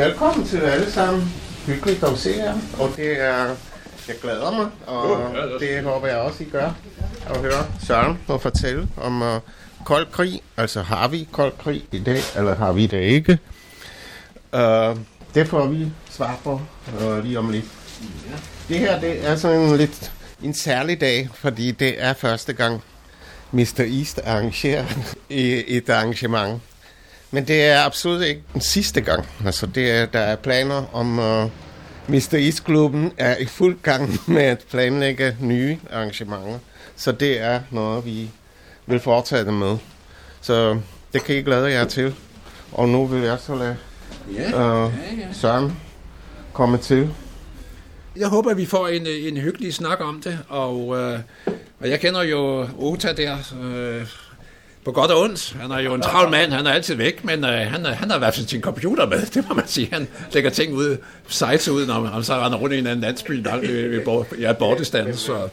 velkommen til alle sammen. Hyggeligt at se jer. Og det er, jeg glæder mig, og det håber jeg også, I gør. At høre Søren og fortælle om uh, kold krig. Altså har vi kold krig i dag, eller har vi det ikke? Uh, det får vi svar på uh, lige om lidt. Det her det er sådan en lidt en særlig dag, fordi det er første gang Mr. East arrangerer et arrangement. Men det er absolut ikke den sidste gang. Altså, det er, der er planer om... Uh, Mr. East-klubben er i fuld gang med at planlægge nye arrangementer. Så det er noget, vi vil fortsætte med. Så det kan I glæde jer til. Og nu vil jeg så lade uh, Søren komme til. Jeg håber, at vi får en, en hyggelig snak om det, og, øh, og jeg kender jo Ota der, øh, på godt og ondt. Han er jo en travl mand, han er altid væk, men øh, han, øh, han har i hvert fald sin computer med, det må man sige. Han lægger ting ud, sites ud, når han så render rundt i en anden landsby, langt er ved, ja, bortestand, så...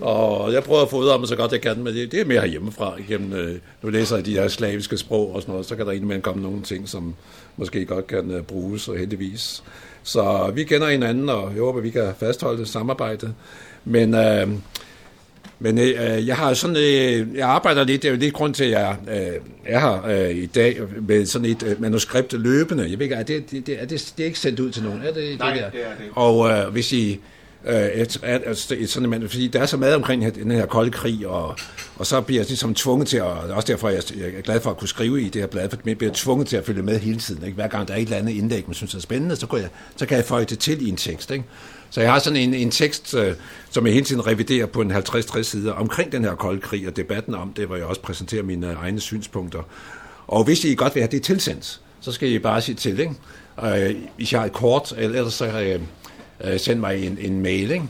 Og jeg prøver at få ud af mig så godt jeg kan, men det, det er mere hjemmefra. Igennem, øh, nu læser jeg de her slaviske sprog og sådan noget, så kan der indimellem komme nogle ting, som måske godt kan øh, bruges, og heldigvis. Så vi kender hinanden, og jeg håber, vi kan fastholde det samarbejde. Men øh, men øh, jeg har sådan, øh, jeg arbejder lidt, det er jo lidt grund til, at jeg øh, er her øh, i dag med sådan et øh, manuskript løbende. Jeg ved ikke, er det, det, det, er det, det er ikke sendt ud til nogen? Er det, Nej, det, der? det er det. Og øh, hvis I, øh, et, et, et, et, sådan, man, fordi der er så meget omkring den her kolde krig, og, og så bliver jeg ligesom tvunget til, at, og også derfor jeg, er glad for at kunne skrive i det her blad, for jeg bliver tvunget til at følge med hele tiden. Ikke? Hver gang der er et eller andet indlæg, man synes er spændende, så, går jeg, så kan jeg føje det til i en tekst. Ikke? Så jeg har sådan en, en tekst, øh, som jeg hele tiden reviderer på en 50-60 sider omkring den her kolde krig og debatten om det, hvor jeg også præsenterer mine egne synspunkter. Og hvis I godt vil have det tilsendt, så skal I bare sige til, ikke? Øh, hvis jeg har et kort, eller ellers så øh, øh send mig en, en mail, ikke?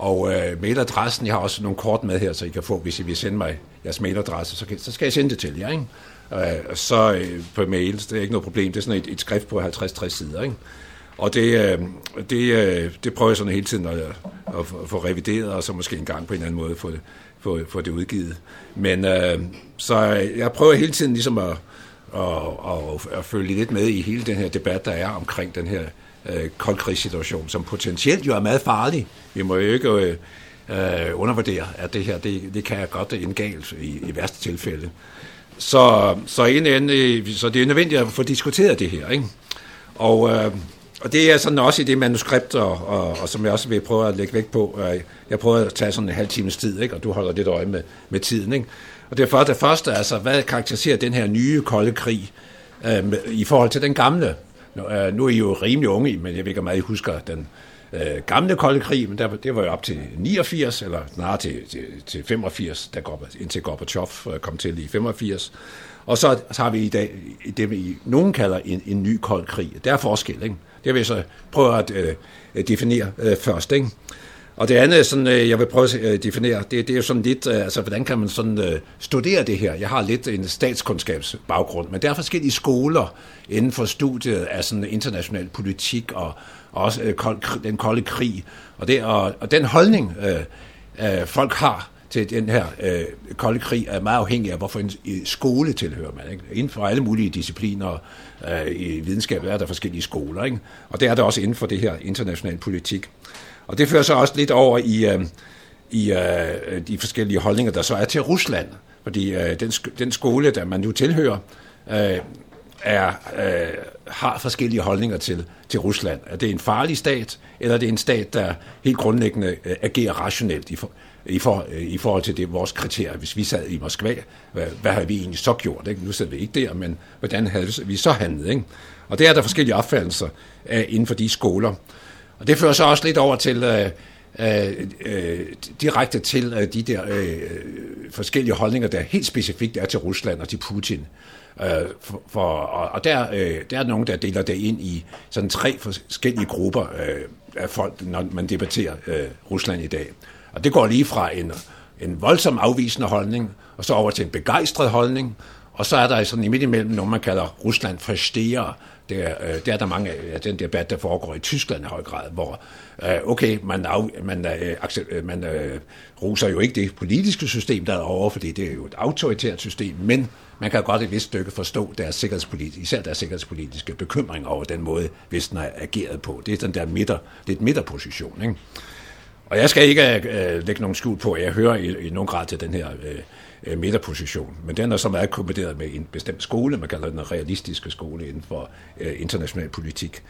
Og øh, mailadressen, jeg har også nogle kort med her, så I kan få, hvis I vil sende mig jeres mailadresse, så, kan, så skal jeg sende det til jer, ikke? Øh, så øh, på mail, det er ikke noget problem, det er sådan et, et skrift på 50-60 sider, ikke? Og det, øh, det, øh, det prøver jeg sådan hele tiden at, at få revideret, og så måske en gang på en eller anden måde få det, få, få det udgivet. Men øh, så jeg prøver hele tiden ligesom at, at, at, at følge lidt med i hele den her debat, der er omkring den her øh, koldkrigssituation, som potentielt jo er meget farlig. Vi må jo ikke øh, øh undervurdere, at det her, det, det kan godt indgalt i, i værste tilfælde. Så, så, en, ende, så det er nødvendigt at få diskuteret det her. Ikke? Og øh, og det er sådan også i det manuskript, og, og, og som jeg også vil prøve at lægge vægt på. Jeg prøver at tage sådan en halv times tid, ikke? og du holder lidt øje med, med tiden. Ikke? Og det er det første, altså, hvad karakteriserer den her nye kolde krig øh, i forhold til den gamle? Nu, øh, nu er I jo rimelig unge, men jeg ved ikke, om I husker den øh, gamle kolde krig, men der, det var jo op til 89, eller snarere til, til, til 85, der går, indtil Gorbachev øh, kom til i 85. Og så, så har vi i dag det, vi nogen kalder en, en ny kold krig. Der er forskel, ikke? Det vil jeg så prøve at øh, definere øh, først. Ikke? Og det andet, sådan, øh, jeg vil prøve at øh, definere, det, det er jo sådan lidt, øh, altså hvordan kan man sådan øh, studere det her? Jeg har lidt en statskundskabsbaggrund, men der er forskellige skoler inden for studiet af sådan international politik og, og også øh, kold, den kolde krig. Og, det, og, og den holdning, øh, øh, folk har til den her øh, kolde krig, er meget afhængig af, hvorfor en skole tilhører man. Ikke? Inden for alle mulige discipliner øh, i videnskab er der forskellige skoler, ikke? og det er der også inden for det her internationale politik. Og det fører så også lidt over i, øh, i øh, de forskellige holdninger, der så er til Rusland. Fordi øh, den, den skole, der man nu tilhører, øh, er, øh, har forskellige holdninger til, til Rusland. Er det en farlig stat, eller er det en stat, der helt grundlæggende øh, agerer rationelt i, for, i, for, øh, i forhold til det vores kriterier. Hvis vi sad i Moskva, hvad, hvad havde vi egentlig så gjort? Ikke? Nu sidder vi ikke der, men hvordan havde vi så handlet? Ikke? Og det er der forskellige opfattelser af, inden for de skoler. Og det fører så også lidt over til øh, øh, øh direkte til øh, de der øh, øh, forskellige holdninger, der helt specifikt er til Rusland og til Putin. Øh, for, for, og og der, øh, der er nogen, der deler det ind i sådan tre forskellige grupper øh, af folk, når man debatterer øh, Rusland i dag. Og det går lige fra en, en voldsom afvisende holdning, og så over til en begejstret holdning, og så er der sådan i midt imellem noget, man kalder Rusland forsterer. Det øh, der er der mange af den debat, der foregår i Tyskland i høj grad, hvor øh, okay, man, af, man, øh, accept, øh, man øh, roser jo ikke det politiske system, der er over, fordi det er jo et autoritært system, men man kan godt et vist stykke forstå deres sikkerhedspolitiske, især deres sikkerhedspolitiske bekymring over den måde, Vesten har ageret på. Det er den der midter, det er et midterposition. Ikke? Og jeg skal ikke øh, lægge nogen skjul på, at jeg hører i, i nogen grad til den her øh, Øh, midterposition. Men den er så meget kombineret med en bestemt skole, man kalder den realistiske skole inden for øh, international politik.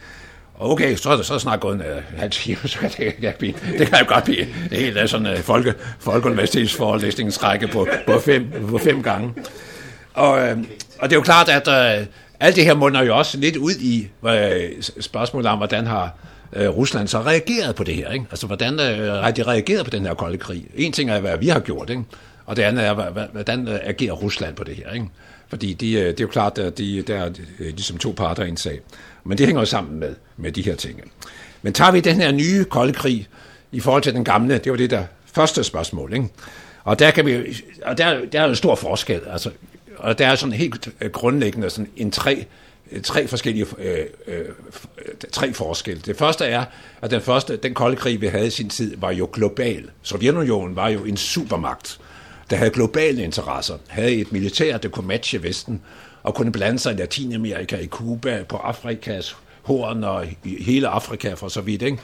Og okay, så er det så snart gået en uh, halv time, så det, kan blive, det kan jo godt blive en helt sådan uh, folke, folkeuniversitetsforelæsningsrække på, på, fem, på fem gange. Og, uh, og det er jo klart, at uh, alt det her munder jo også lidt ud i uh, spørgsmålet om, hvordan har uh, Rusland så reageret på det her. Ikke? Altså, hvordan uh, har de reageret på den her kolde krig? En ting er, hvad vi har gjort, ikke? Og det andet er, hvordan øh, agerer Rusland på det her? Ikke? Fordi de, øh, det er jo klart, at de, der er øh, ligesom to parter i en sag. Men det hænger jo sammen med, med de her ting. Men tager vi den her nye kolde krig i forhold til den gamle, det var det der første spørgsmål. Ikke? Og der, kan vi, og der, der er en stor forskel. Altså, og der er sådan helt grundlæggende sådan en tre, tre forskellige øh, øh, tre forskelle. Det første er, at den første, den kolde krig, vi havde i sin tid, var jo global. Sovjetunionen var jo en supermagt der havde globale interesser, havde et militær, der kunne matche Vesten, og kunne blande sig i Latinamerika, i Cuba, på Afrikas horn og i hele Afrika for så vidt. Ikke?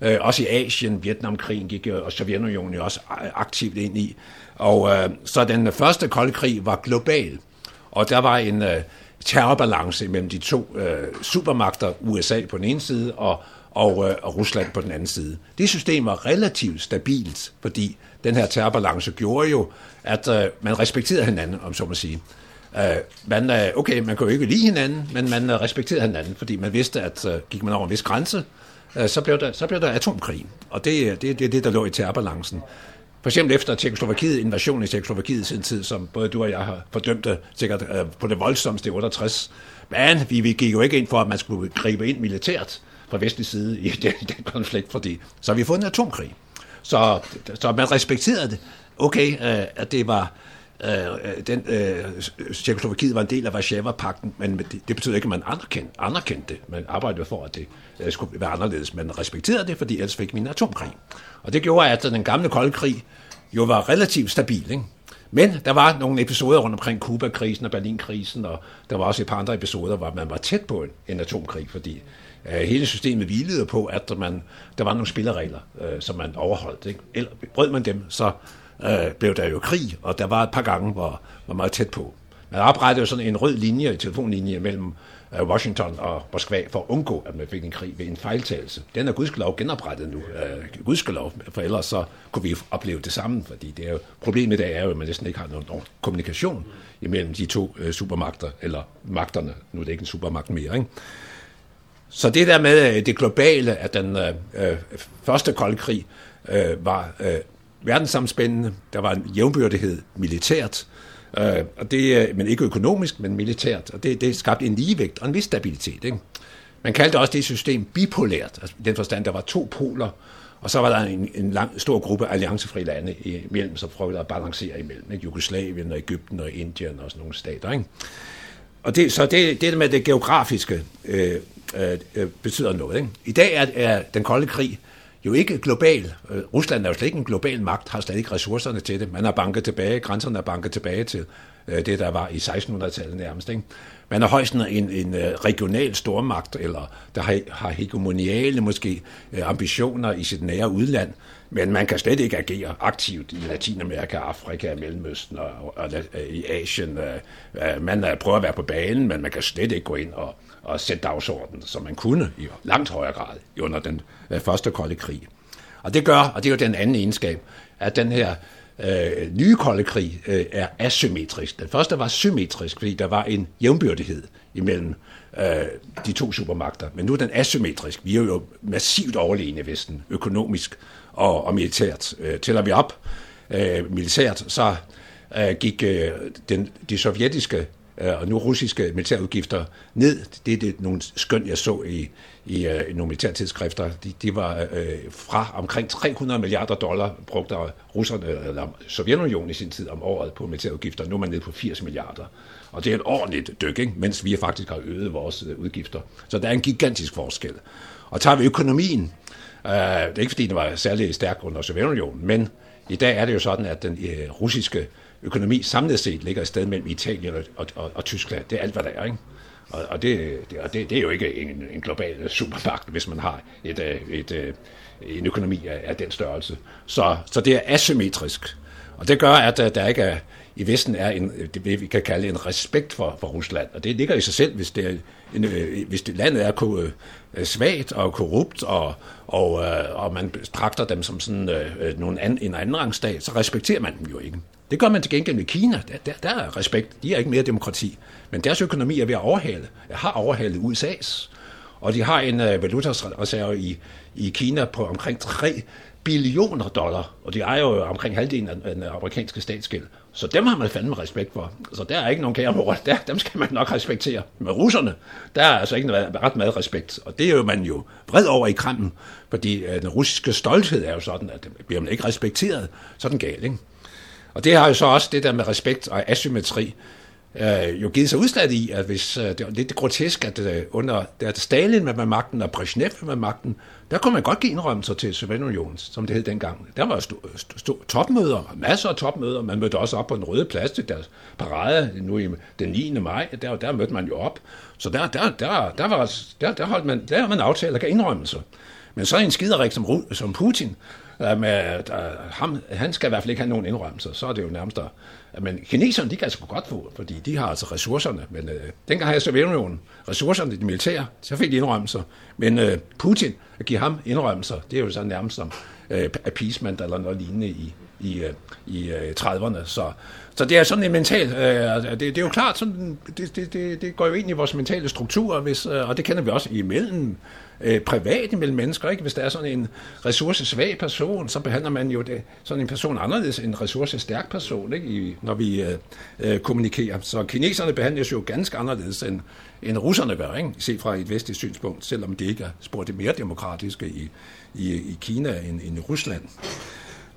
Øh, også i Asien, Vietnamkrigen gik og Sovjetunionen også aktivt ind i. Og øh, så den første kolde krig var global, og der var en øh, terrorbalance mellem de to øh, supermagter, USA på den ene side og, og, øh, og Rusland på den anden side. Det system var relativt stabilt, fordi den her terrorbalance gjorde jo, at øh, man respekterede hinanden, om så må sige. Øh, man, øh, okay, man kunne jo ikke lide hinanden, men man øh, respekterede hinanden, fordi man vidste, at øh, gik man over en vis grænse, øh, så, blev der, så blev der atomkrig. Og det er det, det, det, der lå i terrorbalancen. For eksempel efter Tjekoslovakiet, invasionen i Tjekoslovakiet i sin tid, som både du og jeg har fordømt det sikkert øh, på det voldsomste i 68. Men vi, vi gik jo ikke ind for, at man skulle gribe ind militært fra vestlig side i den, den konflikt, fordi så har vi fået en atomkrig. Så, så man respekterede det. Okay, øh, at det var... Øh, den, øh, Tjekoslovakiet var en del af Varsava-pakten, men det, det betyder ikke, at man anerkendte, anerkendte det. Man arbejdede for, at det øh, skulle være anderledes. Man respekterede det, fordi ellers fik vi en atomkrig. Og det gjorde, at den gamle kolde krig jo var relativt stabil. Ikke? Men der var nogle episoder rundt omkring Kuba-krisen og Berlin-krisen, og der var også et par andre episoder, hvor man var tæt på en, en atomkrig, fordi Øh, hele systemet hvilede på, at man, der var nogle spilleregler, øh, som man overholdt. Ikke? Eller brød man dem, så øh, blev der jo krig, og der var et par gange, hvor var meget tæt på. Man oprettede jo sådan en rød linje, en telefonlinje mellem øh, Washington og Moskva for at undgå, at man fik en krig ved en fejltagelse. Den er gudskelov genoprettet nu. Øh, gudskelov, for ellers så kunne vi opleve det samme, fordi det er jo, problemet der er jo, at man næsten ikke har nogen, nogen kommunikation imellem de to øh, supermagter, eller magterne. Nu er det ikke en supermagt mere, ikke? Så det der med øh, det globale, at den øh, øh, første kolde krig øh, var øh, verdenssamspændende, der var en jævnbyrdighed militært, øh, og det, øh, men ikke økonomisk, men militært, og det, det skabte en ligevægt og en vis stabilitet. Ikke? Man kaldte også det system bipolært, altså i den forstand, der var to poler, og så var der en, en lang, stor gruppe alliancefri lande imellem, som prøvede at balancere imellem. Ikke? Jugoslavien og Ægypten og Indien og sådan nogle stater. Ikke? Og det, så det, det med det geografiske øh, øh, øh, betyder noget. Ikke? I dag er, er den kolde krig jo ikke global. Øh, Rusland er jo slet ikke en global magt, har slet ikke ressourcerne til det. Man har banket tilbage, grænserne er banket tilbage til øh, det, der var i 1600-tallet nærmest. Ikke? Man er højst en, en øh, regional stormagt, eller der har, har hegemoniale måske øh, ambitioner i sit nære udland, men man kan slet ikke agere aktivt i Latinamerika, Afrika, Mellemøsten og, og, og øh, i Asien. Øh, øh, man prøver at være på banen, men man kan slet ikke gå ind og, og sætte dagsordenen, som man kunne i langt højere grad under den første kolde krig. Og det gør, og det er jo den anden egenskab, at den her øh, nye kolde krig øh, er asymmetrisk. Den første var symmetrisk, fordi der var en jævnbyrdighed imellem øh, de to supermagter. Men nu er den asymmetrisk. Vi er jo massivt overlegne i Vesten, økonomisk og, og militært. Øh, tæller vi op øh, militært, så øh, gik øh, den, de sovjetiske øh, og nu russiske militærudgifter ned. Det er det, nogle skøn, jeg så i, i, øh, i nogle militærtidsskrifter. De, de var øh, fra omkring 300 milliarder dollar brugt af russerne, eller Sovjetunionen i sin tid om året på militærudgifter. Nu er man nede på 80 milliarder. Og det er et ordentligt dyk, ikke? mens vi faktisk har øget vores øh, udgifter. Så der er en gigantisk forskel. Og tager vi økonomien, øh, det er ikke fordi, den var særlig stærk under Sovjetunionen, men i dag er det jo sådan, at den øh, russiske økonomi samlet set ligger et sted mellem Italien og, og, og, og Tyskland. Det er alt, hvad der er, ikke? Og, og, det, det, og det, det er jo ikke en, en global supermagt, hvis man har et, øh, et, et, en økonomi af, af den størrelse. Så, så det er asymmetrisk. Og det gør, at øh, der ikke er, i Vesten er en, det vi kan kalde en respekt for, for Rusland. Og det ligger i sig selv, hvis, det er en, øh, hvis det, landet er ko, øh, svagt og korrupt, og, og, øh, og man betragter dem som sådan øh, nogle an, en anden rangstat, så respekterer man dem jo ikke. Det gør man til gengæld med Kina. Der, der, der er respekt. De er ikke mere demokrati. Men deres økonomi er ved at overhale. Jeg har overhalet USA's. Og de har en øh, valutareserve i, i Kina på omkring 3 billioner dollar, og de ejer jo omkring halvdelen af den amerikanske statsgæld. Så dem har man fandme respekt for. Så der er ikke nogen kære der, dem skal man nok respektere. Men russerne, der er altså ikke noget, ret meget respekt. Og det er jo man jo vred over i krammen, fordi øh, den russiske stolthed er jo sådan, at bliver man ikke respekteret, så er den gal, ikke? Og det har jo så også det der med respekt og asymmetri, øh, jo givet sig udslag i, at hvis, øh, det er lidt grotesk, at øh, under der Stalin med magten og Brezhnev med magten, der kunne man godt give indrømmelser til Sovjetunionen, som det hed dengang. Der var st- st- st- topmøder, masser af topmøder. Man mødte også op på den røde plads til deres parade nu i den 9. maj. Der, der mødte man jo op. Så der, der, der, der, var, der, der, holdt man, der man aftaler der gav indrømmelser. Men så en skiderik som, som Putin, men, at, ham, han skal i hvert fald ikke have nogen indrømmelser. Så er det jo nærmest der. Men kineserne, de kan altså godt få, fordi de har altså ressourcerne. Men øh, dengang havde Sovjetunionen ressourcerne i det militære, så fik de indrømmelser. Men øh, Putin, at give ham indrømmelser, det er jo så nærmest som øh, appeasement eller noget lignende i, i, øh, i øh, 30'erne. Så, så det er sådan en mental, øh, altså, det, det er jo klart, sådan, det, det, det, det går jo ind i vores mentale struktur, hvis, øh, og det kender vi også imellem øh, privat imellem mennesker. Ikke? Hvis der er sådan en ressourcesvag person, så behandler man jo det, sådan en person anderledes end en ressourcestærk person, ikke? I, når vi øh, øh, kommunikerer. Så kineserne behandles jo ganske anderledes end, end russerne gør, ikke? set fra et vestligt synspunkt, selvom de ikke er spurgt mere demokratiske i, i, i Kina end, end i Rusland.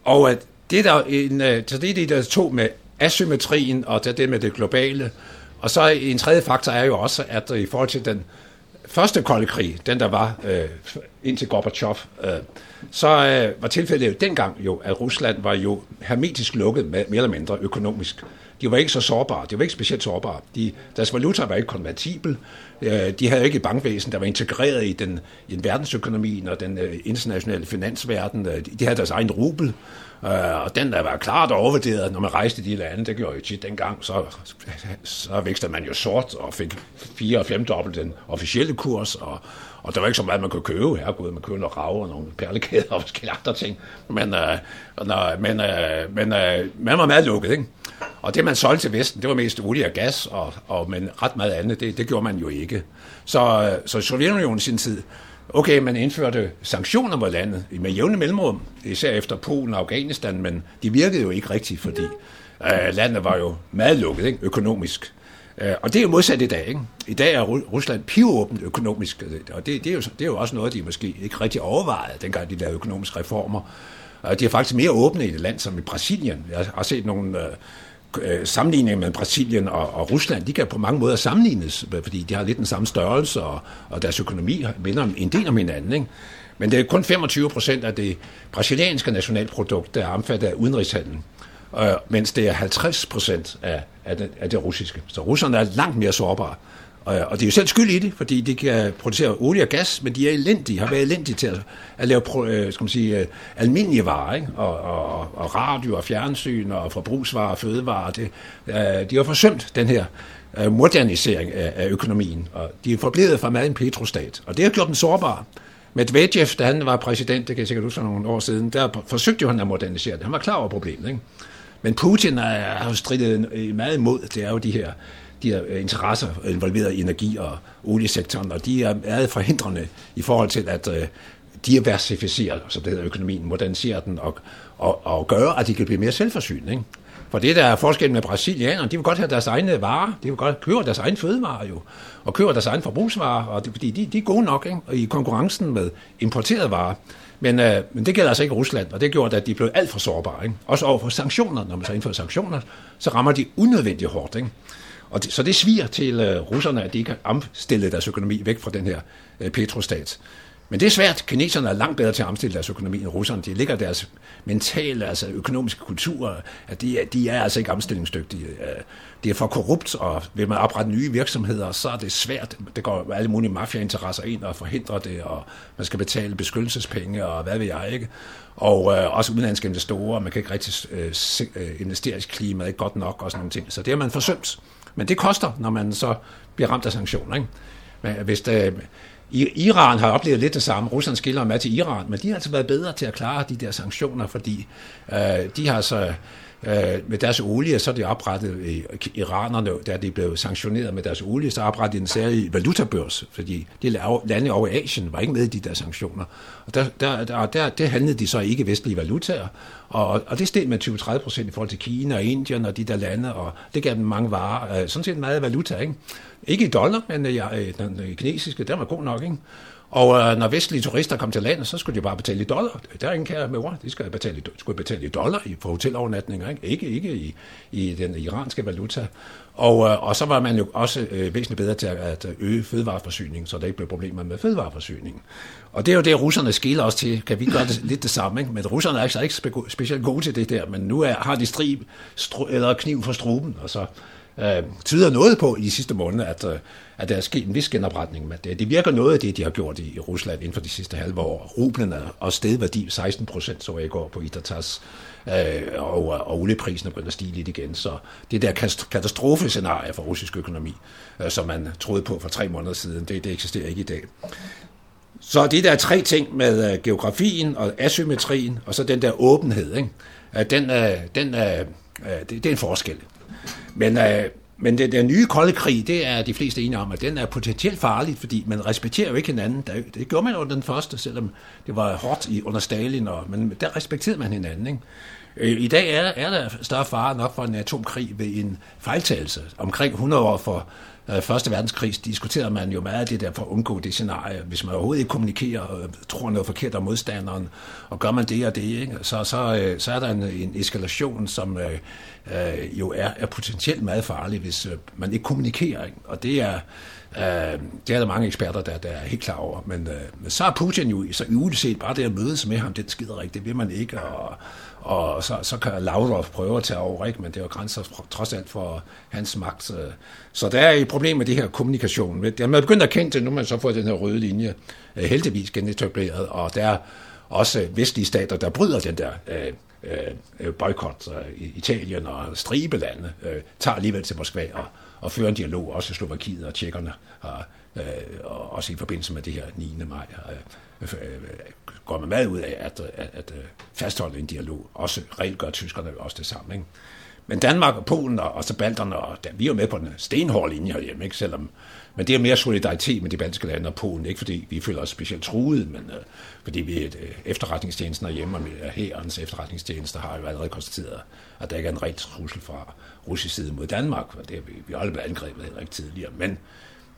Og at det der en, øh, så det er det der to med asymmetrien og det, det med det globale. Og så en tredje faktor er jo også, at i forhold til den første kolde krig, den der var øh, indtil Gorbachev, øh, så øh, var tilfældet jo dengang jo, at Rusland var jo hermetisk lukket med, mere eller mindre økonomisk. De var ikke så sårbare, de var ikke specielt sårbare. De, deres valuta var ikke konvertibel, øh, de havde ikke et bankvæsen, der var integreret i den, i den verdensøkonomien og den øh, internationale finansverden. Øh, de havde deres egen rubel, Øh, Øh, og den der var klart overvurderet, når man rejste i de lande, det gjorde jo tit dengang, så, så vækstede man jo sort og fik fire og femdobbelt den officielle kurs, og, og der var ikke så meget, man kunne købe. Her kunne man købe noget rav og nogle perlekæder og forskellige andre ting. Men, øh, når, men, øh, men øh, man var meget lukket, ikke? Og det, man solgte til Vesten, det var mest olie og gas, og, og, men ret meget andet, det, det gjorde man jo ikke. Så, øh, så Sovjetunionen i sin tid, Okay, man indførte sanktioner mod landet med jævne mellemrum, især efter Polen og Afghanistan, men de virkede jo ikke rigtigt, fordi øh, landet var jo meget lukket ikke? økonomisk. Øh, og det er jo modsat i dag. Ikke? I dag er Rusland pivåbent økonomisk, og det, det, er jo, det er jo også noget, de måske ikke rigtig overvejede, dengang de lavede økonomiske reformer. Og de er faktisk mere åbne i et land som i Brasilien. Jeg har set nogle øh, Øh, med Brasilien og, og Rusland, de kan på mange måder sammenlignes, fordi de har lidt den samme størrelse, og, og deres økonomi minder en del om hinanden. Ikke? Men det er kun 25 procent af det brasilianske nationalprodukt, der er omfattet af udenrigshandlen, øh, mens det er 50 procent af, af, det, af det russiske. Så russerne er langt mere sårbare. Og de er jo selv skyld i det, fordi de kan producere olie og gas, men de er elendige, har været elendige til at, at lave øh, skal man sige, øh, almindelige varer, ikke? Og, og, og radio og fjernsyn og forbrugsvarer og fødevarer. Det, øh, de har forsømt den her modernisering af, af økonomien, og de er forblevet fra meget en petrostat, og det har gjort dem sårbare. Medvedev, da han var præsident, det kan jeg sikkert huske nogle år siden, der forsøgte jo han at modernisere det. Han var klar over problemet, ikke? Men Putin har jo stridet meget imod, det er jo de her de her øh, interesser øh, involveret i energi- og oliesektoren, og de er meget forhindrende i forhold til at øh, diversificere, så det hedder økonomien, modernisere den og, og, og gøre, at de kan blive mere selvforsynende. Ikke? For det der er forskellen med brasilianerne, de vil godt have deres egne varer, de vil godt købe deres egne fødevarer jo, og købe deres egne forbrugsvarer, og det, fordi de, de er gode nok ikke? Og i konkurrencen med importerede varer. Men, øh, men det gælder altså ikke Rusland, og det gjorde, at de blev alt for sårbare. Ikke? Også over for sanktioner, når man så indfører sanktioner, så rammer de unødvendigt hårdt. Ikke? Og det, så det sviger til øh, russerne, at de ikke har omstillet deres økonomi væk fra den her øh, petrostat. Men det er svært. Kineserne er langt bedre til at omstille deres økonomi end russerne. De ligger deres mentale, altså økonomiske kultur, at de, de er altså ikke omstillingsdygtige. Øh, det er for korrupt, og vil man oprette nye virksomheder, så er det svært. Det går alle mulige mafiainteresser ind og forhindrer det, og man skal betale beskyttelsespenge, og hvad ved jeg ikke. Og øh, også udenlandske investorer, man kan ikke rigtig øh, øh investeringsklimaet ikke godt nok, og sådan nogle ting. Så det har man forsømt. Men det koster, når man så bliver ramt af sanktioner. Ikke? Men hvis øh, det, Iran har oplevet lidt det samme. Rusland skiller med til Iran, men de har altså været bedre til at klare de der sanktioner, fordi øh, de har så øh, med deres olie, så er de oprettet, iranerne, da de blev sanktioneret med deres olie, så oprettede en særlig valutabørs, fordi de lande over Asien var ikke med i de der sanktioner. Og der, der, der, der, det handlede de så ikke vestlige valutaer, og, og det steg med 20-30 procent i forhold til Kina og Indien og de der lande, og det gav dem mange varer, øh, sådan set meget valuta, ikke? Ikke i dollar, men øh, ja, øh, den øh, kinesiske, den var god nok, ikke? Og øh, når vestlige turister kom til landet, så skulle de bare betale i dollar. Der er ingen kære med ord. De skal betale, skulle betale i dollar for hotelovernatninger, ikke, ikke, ikke i, i den iranske valuta. Og, øh, og så var man jo også øh, væsentligt bedre til at øge fødevareforsyningen, så der ikke blev problemer med fødevareforsyningen. Og det er jo det, russerne skiller os til. Kan vi gøre det lidt det samme? Ikke? Men russerne er altså ikke specielt gode til det der, men nu er, har de strib, stru, eller kniv for struben, og så øh, tyder noget på i de sidste måneder, at, øh, at der er sket en vis genopretning. Men det, det virker noget af det, de har gjort i, i Rusland inden for de sidste halve år. Rublen er og stedværdi 16 procent, så jeg går på Itatas, øh, og, og olieprisen er begyndt at stige lidt igen. Så det der katastrofescenarie for russisk økonomi, øh, som man troede på for tre måneder siden, det, det eksisterer ikke i dag. Så det der tre ting med øh, geografien og asymmetrien, og så den der åbenhed, ikke? Uh, den, uh, den, det, det er en forskel. Men, øh, men den, den nye kolde krig, det er de fleste enige om, at den er potentielt farlig, fordi man respekterer jo ikke hinanden. Det gjorde man jo den første, selvom det var hårdt i, under Stalin, og, men der respekterede man hinanden. Ikke? Øh, I dag er, er der større fare nok for en atomkrig ved en fejltagelse. Omkring 100 år for øh, Første verdenskrig diskuterede man jo meget af det der for at undgå det scenarie. Hvis man overhovedet ikke kommunikerer og tror noget forkert om modstanderen, og gør man det og det, ikke? Så, så, øh, så er der en, en eskalation, som øh, øh, jo er, er potentielt meget farlig, hvis øh, man ikke kommunikerer. Ikke? Og det er, øh, det er der mange eksperter, der, der er helt klar over. Men, øh, men så er Putin jo så set bare det at mødes med ham, den skider ikke, det vil man ikke. Og, og så, så kan Lavrov prøve at tage over, ikke? men det er jo grænser trods alt for hans magt. Så der er et problem med det her kommunikation. Man er man begyndt at kende det, nu man så får den her røde linje øh, heldigvis genetableret, og der er også vestlige stater, der bryder den der øh, øh boykot. Italien og stribelande øh, tager alligevel til Moskva og, og fører en dialog, også Slovakiet og tjekkerne har øh, også i forbindelse med det her 9. maj øh, øh, øh, går man meget ud af at, at, at, øh, fastholde en dialog. Også reelt gør tyskerne også det samme. Ikke? Men Danmark og Polen og, og så balterne, og der, vi er jo med på den stenhårde linje herhjemme, ikke? Selvom, men det er mere solidaritet med de baltiske lande og Polen, ikke fordi vi føler os specielt truet, men øh, fordi vi er øh, efterretningstjenesten herhjemme, og herrens efterretningstjenester har jo allerede konstateret, at der ikke er en rigtig trussel fra russisk side mod Danmark, og det er vi, vi har aldrig blevet angrebet heller ikke tidligere, men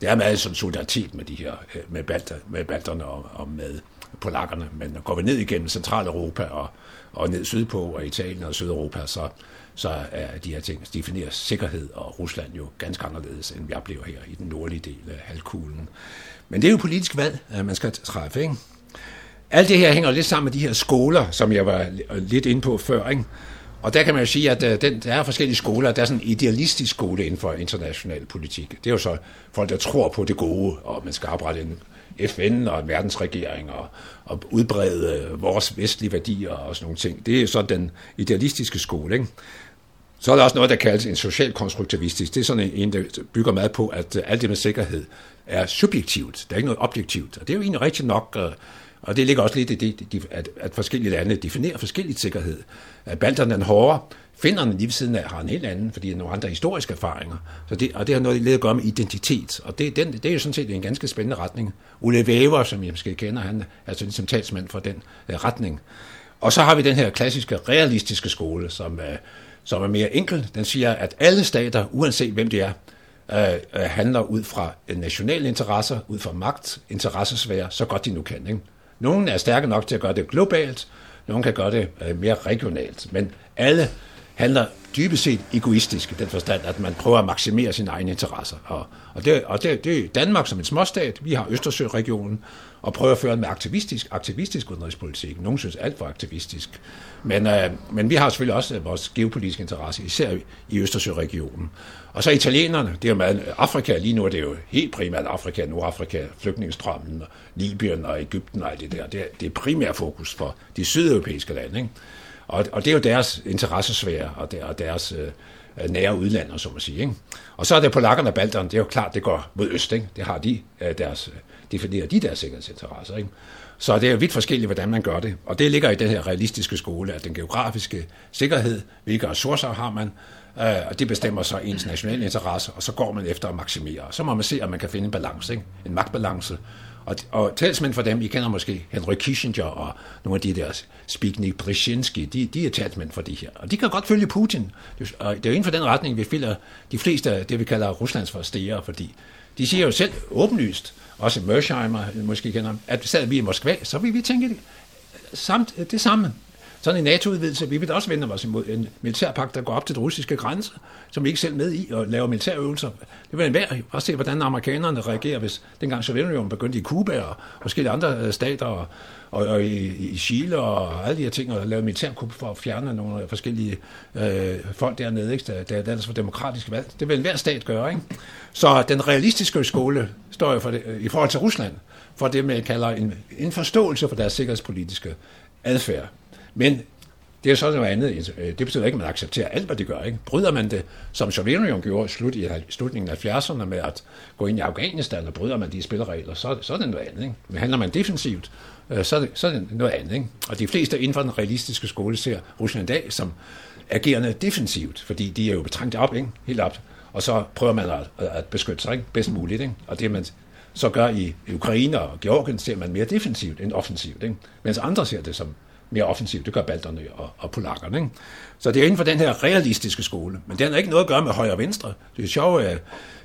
det er meget sådan solidaritet med de her, øh, med, balter, med balterne og, og med polakkerne, men går vi ned igennem Centraleuropa og, og ned sydpå og Italien og Sydeuropa, så, så er de her ting altså, definerer sikkerhed og Rusland jo ganske anderledes, end vi oplever her i den nordlige del af halvkuglen. Men det er jo politisk valg, man skal træffe, ikke? Alt det her hænger lidt sammen med de her skoler, som jeg var lidt inde på før, ikke? Og der kan man jo sige, at øh, den, der er forskellige skoler. Der er sådan en idealistisk skole inden for international politik. Det er jo så folk, der tror på det gode, og man skal oprette en FN og en verdensregering og, og udbrede øh, vores vestlige værdier og sådan nogle ting. Det er så den idealistiske skole. Ikke? Så er der også noget, der kaldes en social konstruktivistisk. Det er sådan en, der bygger meget på, at øh, alt det med sikkerhed er subjektivt. Der er ikke noget objektivt. Og det er jo egentlig rigtigt nok, øh, og det ligger også lidt i det, at, at forskellige lande definerer forskelligt sikkerhed. Balterne er hårdere, Finderne lige ved siden af har en helt anden, fordi de har nogle andre historiske erfaringer. Så det, og det har noget at gøre med identitet. Og det, den, det er jo sådan set en ganske spændende retning. Ulle Væver, som jeg måske kender, han er sådan som talsmand for den uh, retning. Og så har vi den her klassiske realistiske skole, som, uh, som er mere enkel. Den siger, at alle stater, uanset hvem de er, øh, øh, handler ud fra nationale interesser, ud fra magt, interessesfære, så godt de nu kan. Ikke? Nogle er stærke nok til at gøre det globalt, nogle kan gøre det øh, mere regionalt, men alle handler dybest set egoistisk i den forstand, at man prøver at maksimere sine egne interesser. Og, og, det, og det, det er Danmark som en småstat, vi har Østersøregionen, og prøver at føre en mere aktivistisk, aktivistisk udenrigspolitik. Nogle synes alt for aktivistisk. Men, øh, men vi har selvfølgelig også øh, vores geopolitiske interesse, især i Østersøregionen. Og så italienerne, det er jo meget Afrika, lige nu er det jo helt primært Afrika, Nordafrika, flygtningestrømmen, Libyen og Ægypten og alt det der. Det er, det er primært fokus for de sydeuropæiske lande. Ikke? Og, og det er jo deres interessesfære og, der, og deres øh, nære udlander, så må siger. Ikke? Og så er det polakkerne og balterne, det er jo klart, det går mod øst. Ikke? Det har de øh, deres, definerer de deres sikkerhedsinteresser. Ikke? Så det er jo vidt forskelligt, hvordan man gør det. Og det ligger i den her realistiske skole, at den geografiske sikkerhed, hvilke ressourcer har man, Øh, og det bestemmer så ens nationale interesse, og så går man efter at maksimere. Så må man se, om man kan finde en balance, ikke? en magtbalance, og, og talsmænd for dem, I kender måske Henry Kissinger og nogle af de der Spigny Brzezinski, de, de er talsmænd for de her. Og de kan godt følge Putin. Det er jo inden for den retning, vi finder de fleste af det, vi kalder Ruslands forstere, fordi de siger jo selv åbenlyst, også Mersheimer måske kender at sad vi i Moskva, så vil vi tænke det, samt, det samme sådan en NATO-udvidelse, vi vil også vende os imod en militærpagt, der går op til den russiske grænse, som vi ikke selv med i og laver militærøvelser. Det vil være at se, hvordan amerikanerne reagerer, hvis dengang Sovjetunionen begyndte i Kuba og forskellige andre øh, stater og, og, og i, i Chile og alle de her ting, og lave militærkup for at fjerne nogle forskellige øh, folk dernede, ikke? Der, der, der ellers var demokratisk valg. Det vil enhver stat gøre. Ikke? Så den realistiske skole står jo for det, øh, i forhold til Rusland, for det, man kalder en, en forståelse for deres sikkerhedspolitiske adfærd. Men det er så noget andet. Øh, det betyder ikke, at man accepterer alt, hvad de gør. Ikke? Bryder man det, som Sovjetunionen gjorde slut i slutningen af 70'erne med at gå ind i Afghanistan, og bryder man de spilleregler, så, så er det noget andet. Ikke? Men handler man defensivt, øh, så er, det, så er det noget andet. Ikke? Og de fleste inden for den realistiske skole ser Rusland i dag som agerende defensivt, fordi de er jo betrængt op, ikke? helt op, og så prøver man at, at beskytte sig ikke? bedst muligt. Ikke? Og det man så gør i Ukraine og Georgien, ser man mere defensivt end offensivt, ikke? mens andre ser det som mere offensivt. Det gør balterne og, og polakkerne. Ikke? Så det er inden for den her realistiske skole. Men den har ikke noget at gøre med højre og venstre. Det er sjovt, øh,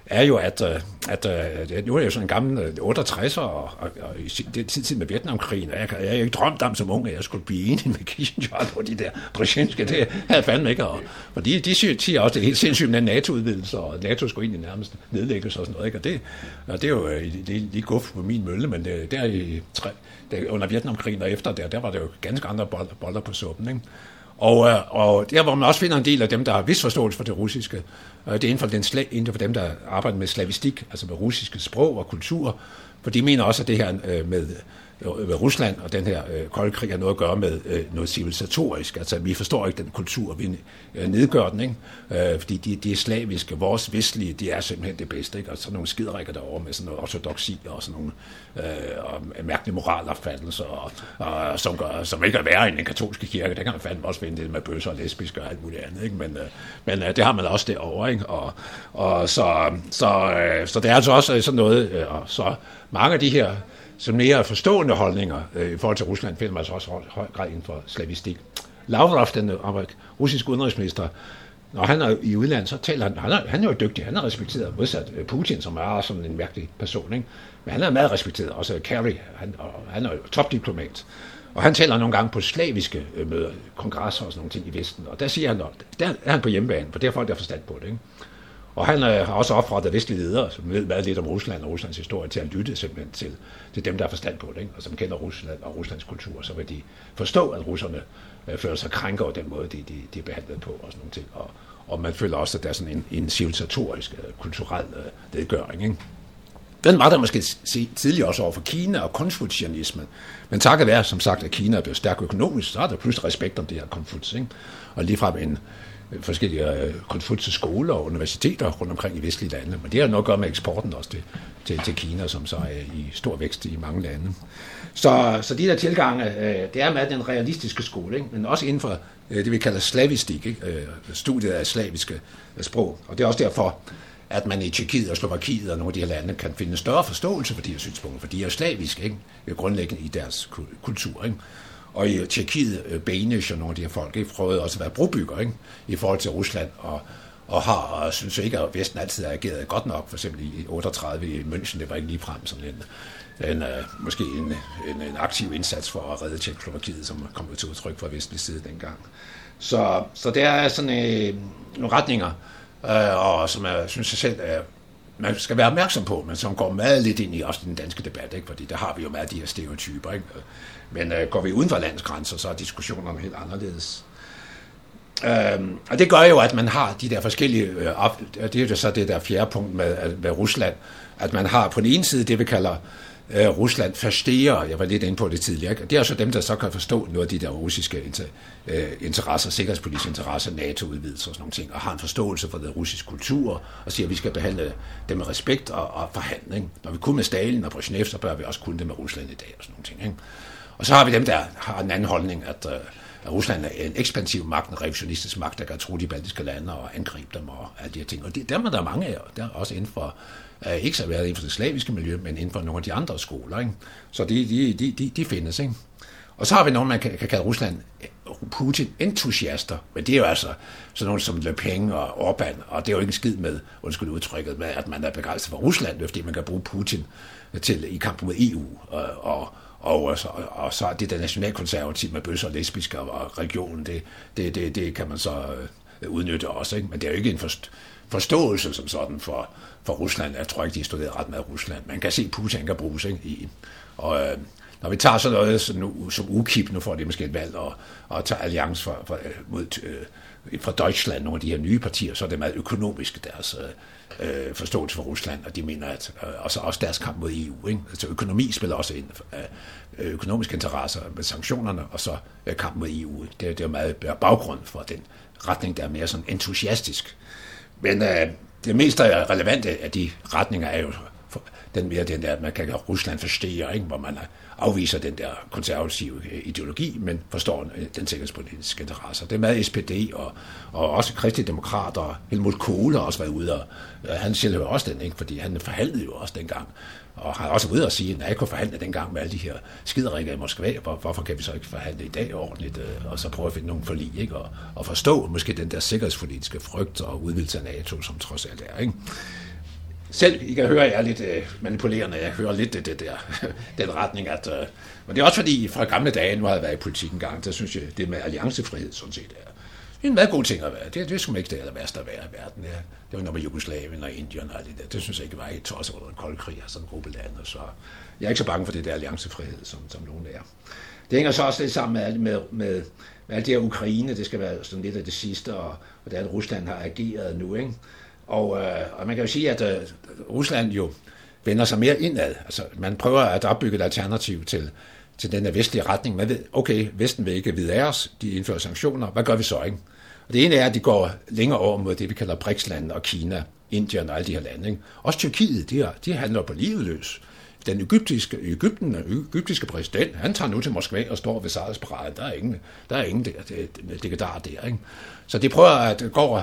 er jo, at, øh, at, øh, at nu er jeg jo sådan en gammel 68'er, og, og, og i det tid med Vietnamkrigen, og jeg, jeg jeg ikke drømt om som ung, at jeg skulle blive enig med Kissinger på de der Brzezinski, det havde jeg fandme ikke. Og, og de, de siger også, det er helt sindssygt med NATO-udvidelse, og NATO skulle egentlig nærmest nedlægges og sådan noget. Ikke? Og, det, og det er jo det er lige guf på min mølle, men det, der i tre, under Vietnamkrigen og efter der, der var det jo ganske andre boller, på suppen. Ikke? Og, øh, og der, hvor man også finder en del af dem, der har vis forståelse for det russiske, øh, det er inden for, den, inden for dem, der arbejder med slavistik, altså med russiske sprog og kultur, for de mener også, at det her øh, med Øh, med Rusland og den her øh, kolde krig har noget at gøre med øh, noget civilisatorisk. Altså, vi forstår ikke den kultur, vi øh, nedgør den, ikke? Øh, fordi de, de er slaviske. Vores vestlige, de er simpelthen det bedste, ikke? Og så nogle skiderikker derovre med sådan noget ortodoksi og sådan nogle øh, og mærkelige moralopfattelser, og, og, som, gør, som ikke er værre end den katolske kirke. Der kan man fandme også finde det med bøsser og lesbiske og alt muligt andet, ikke? Men, øh, men øh, det har man også derovre, ikke? Og, og så, så, øh, så det er altså også sådan noget, øh, og så mange af de her som mere forstående holdninger øh, i forhold til Rusland, finder man altså også høj grad inden for slavistik. Lavrov, den øh, russiske udenrigsminister, når han er i udlandet, så taler han, han er, han er jo dygtig, han er respekteret, modsat øh, Putin, som er sådan en mærkelig person, ikke? men han er meget respekteret, også Kerry, han, og han er jo topdiplomat. Og han taler nogle gange på slaviske øh, møder, kongresser og sådan nogle ting i Vesten, og der siger han, der er han på hjemmebane, for det er folk der forstand på det. Ikke? Og han øh, har også opfordret vestlige ledere, som ved meget lidt om Rusland og Ruslands historie, til at lytte simpelthen til, til dem, der har forstand på det, ikke? og som kender Rusland og Ruslands kultur, så vil de forstå, at russerne øh, føler sig krænker over den måde, de, de, de er behandlet på og sådan nogle ting. Og, og man føler også, at der er sådan en, en civilisatorisk, øh, kulturel øh, nedgøring. Ikke? Den var der måske tidligere også over for Kina og konfucianismen. Men takket være, som sagt, at Kina er blevet stærk økonomisk, så er der pludselig respekt om det her konfuts. Ikke? Og ligefrem en, Øh, forskellige øh, skoler og universiteter rundt omkring i vestlige lande. Men det har noget at gøre med eksporten også til, til, til Kina, som så er i stor vækst i mange lande. Så, så de der tilgange, øh, det er med den realistiske skole, ikke? men også inden for øh, det, vi kalder slavistik, ikke? studiet af slaviske sprog. Og det er også derfor, at man i Tjekkiet og Slovakiet og nogle af de her lande kan finde større forståelse for de her synspunkter, for de er slaviske, ikke? grundlæggende i deres kultur. Ikke? Og i Tjekkiet, øh, Benish og nogle af de her folk, ikke, prøvede også at være brobygger ikke, i forhold til Rusland, og, og har, og synes ikke, at Vesten altid har ageret godt nok. For eksempel i 38 i München, det var ikke ligefrem sådan en, en, uh, måske en, en, en aktiv indsats for at redde Tjekkoslovakiet, som kom til udtryk fra vestlig side dengang. Så, så der er sådan øh, nogle retninger, øh, og som jeg synes jeg selv er man skal være opmærksom på, men som går meget lidt ind i også den danske debat, ikke? fordi der har vi jo meget de her stereotyper. Ikke? Men øh, går vi uden for landsgrænser, så er diskussionerne helt anderledes. Øhm, og det gør jo, at man har de der forskellige, øh, det er jo så det der fjerde punkt med, med Rusland, at man har på den ene side det, vi kalder øh, Rusland forstår, jeg var lidt inde på det tidligere, det er så dem, der så kan forstå noget af de der russiske inter, øh, interesser, sikkerhedspolitiske interesser, NATO-udvidelser og sådan nogle ting, og har en forståelse for den russiske kultur, og siger, at vi skal behandle dem med respekt og, og forhandling. Når vi kunne med Stalin og Brezhnev, så bør vi også kunne det med Rusland i dag og sådan nogle ting. Ikke? Og så har vi dem, der har en anden holdning, at, øh, at Rusland er en ekspansiv magt, en revisionistisk magt, der kan tro de baltiske lande og angribe dem og alle de her ting. Og det, dem er der mange af, der er også inden for ikke så været inden for det slaviske miljø, men inden for nogle af de andre skoler. Ikke? Så de, de, de, de, de findes. Ikke? Og så har vi nogen, man kan, kan kalde Rusland eh, Putin-entusiaster, men det er jo altså sådan nogle som Le Pen og Orbán, og det er jo ikke en skid med, undskyld udtrykket, med, at man er begejstret for Rusland, fordi man kan bruge Putin til, i kampen mod EU, og, og og, så, og så er det der nationalkonservative med bøsser, og lesbiske og regionen, det, det, det, det kan man så øh, udnytte også. Ikke? Men det er jo ikke en forståelse som sådan for, for Rusland. Jeg tror ikke, de har studeret ret med Rusland. Man kan se, at Putin kan bruges ikke? I, og, øh, når vi tager sådan noget sådan, som UKIP, nu får det måske et valg, og, og tager alliance for, for, øh, mod, øh, fra Deutschland, nogle af de her nye partier, så er det meget økonomisk deres øh, øh forståelse for Rusland, og de mener, at øh, også, også deres kamp mod EU. Ikke? Altså økonomi spiller også ind, øh, øh økonomiske interesser med sanktionerne, og så øh, kamp mod EU. Det, det er meget baggrund for den retning, der er mere sådan entusiastisk. Men øh, det mest relevante af de retninger er jo den mere den der, at man kan Rusland forstå, ikke? hvor man øh, afviser den der konservative øh, ideologi, men forstår øh, den sikkerhedspolitiske interesse. Det er med SPD og, og også kristendemokrater. Helmut Kohl har også været ude, og han selv også den, ikke? fordi han forhandlede jo også dengang og har også ude at sige, at jeg kunne forhandle dengang med alle de her skiderikker i Moskva, hvor, hvorfor kan vi så ikke forhandle i dag ordentligt, øh, og så prøve at finde nogle forlig, ikke? Og, og forstå måske den der sikkerhedspolitiske frygt og udvidelse af NATO, som trods alt er. Ikke? selv, I kan høre, at jeg er lidt øh, manipulerende, jeg hører lidt det, det der, den retning, at, øh, men det er også fordi, fra gamle dage, nu har jeg været i politik en gang, der synes jeg, det med alliancefrihed sådan set er en meget god ting at være. Det, det skulle ikke det aller værste at være i verden. Ja. Det var noget med Jugoslavien og Indien og alt det der. Det synes jeg ikke var et tosset under den kolde krig og sådan en gruppe lande. Så jeg er ikke så bange for det der alliancefrihed, som, som nogen er. Det hænger så også lidt sammen med, med, med, med alt det her Ukraine. Det skal være sådan lidt af det sidste, og hvordan Rusland har ageret nu. Ikke? Og, øh, og man kan jo sige, at øh, Rusland jo vender sig mere indad. Altså, man prøver at opbygge et alternativ til, til den vestlige retning. Man ved, okay, Vesten vil ikke vide af os, de indfører sanktioner, hvad gør vi så, ikke? Og det ene er, at de går længere over mod det, vi kalder BRICS-landene og Kina, Indien og alle de her lande. Ikke? Også Tyrkiet, de, de handler på livet løs. Den egyptiske, Egypten, den egyptiske præsident, han tager nu til Moskva og står ved sejrsparaden. Der er ingen, der er ingen der, det, det, der, der. Ikke? Så de prøver at gå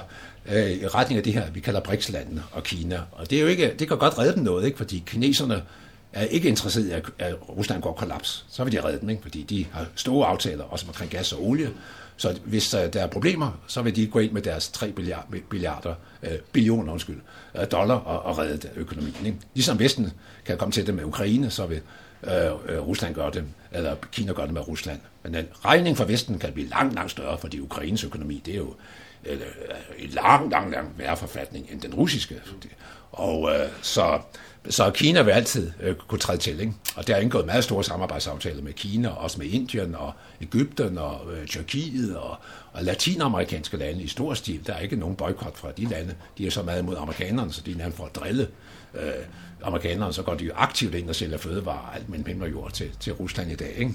øh, i retning af det her, vi kalder BRICS-landene og Kina. Og det, er jo ikke, det kan godt redde dem noget, ikke? fordi kineserne er ikke interesseret i, at, at Rusland går kollaps. Så vil de redde dem, ikke? fordi de har store aftaler, også omkring gas og olie. Så hvis øh, der er problemer, så vil de gå ind med deres 3 milliarder, milliarder uh, øh, billioner undskyld, øh, dollar og, og redde økonomien. Ikke? Ligesom Vesten kan komme til det med Ukraine, så vil øh, Rusland gøre det, eller Kina gøre det med Rusland. Men den regning for Vesten kan blive langt, langt større, fordi Ukraines økonomi, det er jo eller, en lang, lang, lang værre forfatning end den russiske. Og øh, så, så Kina vil altid øh, kunne træde til, ikke? og der er indgået meget store samarbejdsaftaler med Kina, også med Indien og Ægypten og øh, Tyrkiet og, og latinamerikanske lande i stor stil. Der er ikke nogen boykot fra de lande. De er så meget imod amerikanerne, så de er nærmest for at drille øh, amerikanerne, så går de jo aktivt ind og sælger fødevarer alt mellem himmel og jord til, til Rusland i dag. Ikke?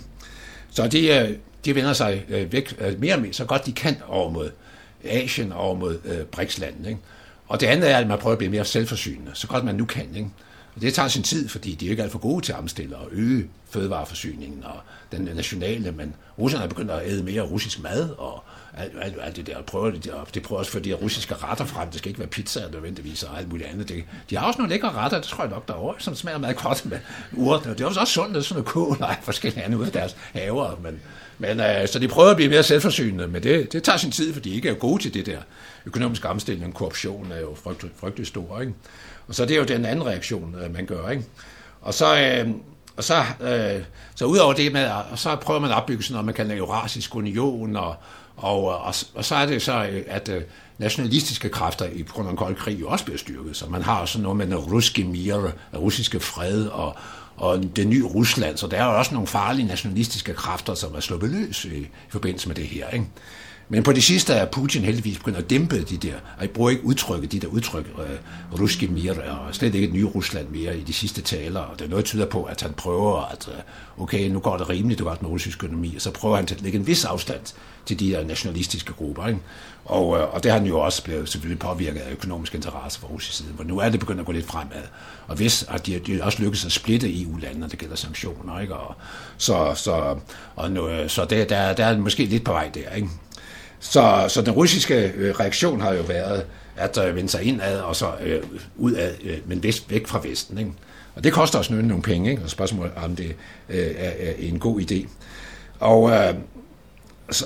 Så de, øh, de vender sig øh, væk øh, mere og mere, så godt de kan over mod Asien og over mod øh, BRICS-landene. Ikke? Og det andet er, at man prøver at blive mere selvforsynende, så godt man nu kan. Ikke? Og det tager sin tid, fordi de er ikke alt for gode til at omstille og øge fødevareforsyningen og den nationale, men russerne er begyndt at æde mere russisk mad, og alt, alt, alt det der, prøver de, og det prøver også for de russiske retter frem, det skal ikke være pizza nødvendigvis og alt muligt andet. Det, de har også nogle lækre retter, det tror jeg nok derovre, som smager meget godt med urter. Det er også sundt, det sådan noget kål og forskellige andet ud af deres haver, men Men øh, så de prøver at blive mere selvforsynende, men det, det tager sin tid, fordi de ikke er gode til det der. Økonomisk omstilling, korruption er jo frygtelig, frygtelig stor, ikke? Og så det er jo den anden reaktion, øh, man gør, ikke? Og så, øh, og så, øh, så udover det med, og så prøver man at opbygge sådan noget, man kalder Eurasisk Union, og, og, og, og så er det så, øh, at øh, nationalistiske kræfter i grund af en kold krig jo også bliver styrket. Så man har sådan noget med den russiske mir, russiske fred og, og det nye Rusland. Så der er jo også nogle farlige nationalistiske kræfter, som er sluppet løs i, i forbindelse med det her. Ikke? Men på det sidste er Putin heldigvis begyndt at dæmpe de der, og jeg bruger ikke udtrykket, de der udtryk, uh, ruske mir, og slet ikke et nye Rusland mere i de sidste taler, og det er noget, tyder på, at han prøver at, uh, okay, nu går det rimeligt, det godt med russisk økonomi, og så prøver han at lægge en vis afstand til de der nationalistiske grupper, ikke? Og, uh, og det har han jo også blevet selvfølgelig påvirket af økonomiske interesser fra russisk side, hvor nu er det begyndt at gå lidt fremad. Og hvis at de, de også lykkes at splitte EU-landene, når det gælder sanktioner, ikke? Og, så, så, og nu, så det, der, der er måske lidt på vej der, ikke? Så, så den russiske øh, reaktion har jo været at øh, vende sig indad og så øh, udad, øh, men vest, væk fra Vesten. Ikke? Og det koster os nogle penge, ikke? og spørgsmålet om det øh, er, er en god idé. Og, øh, så,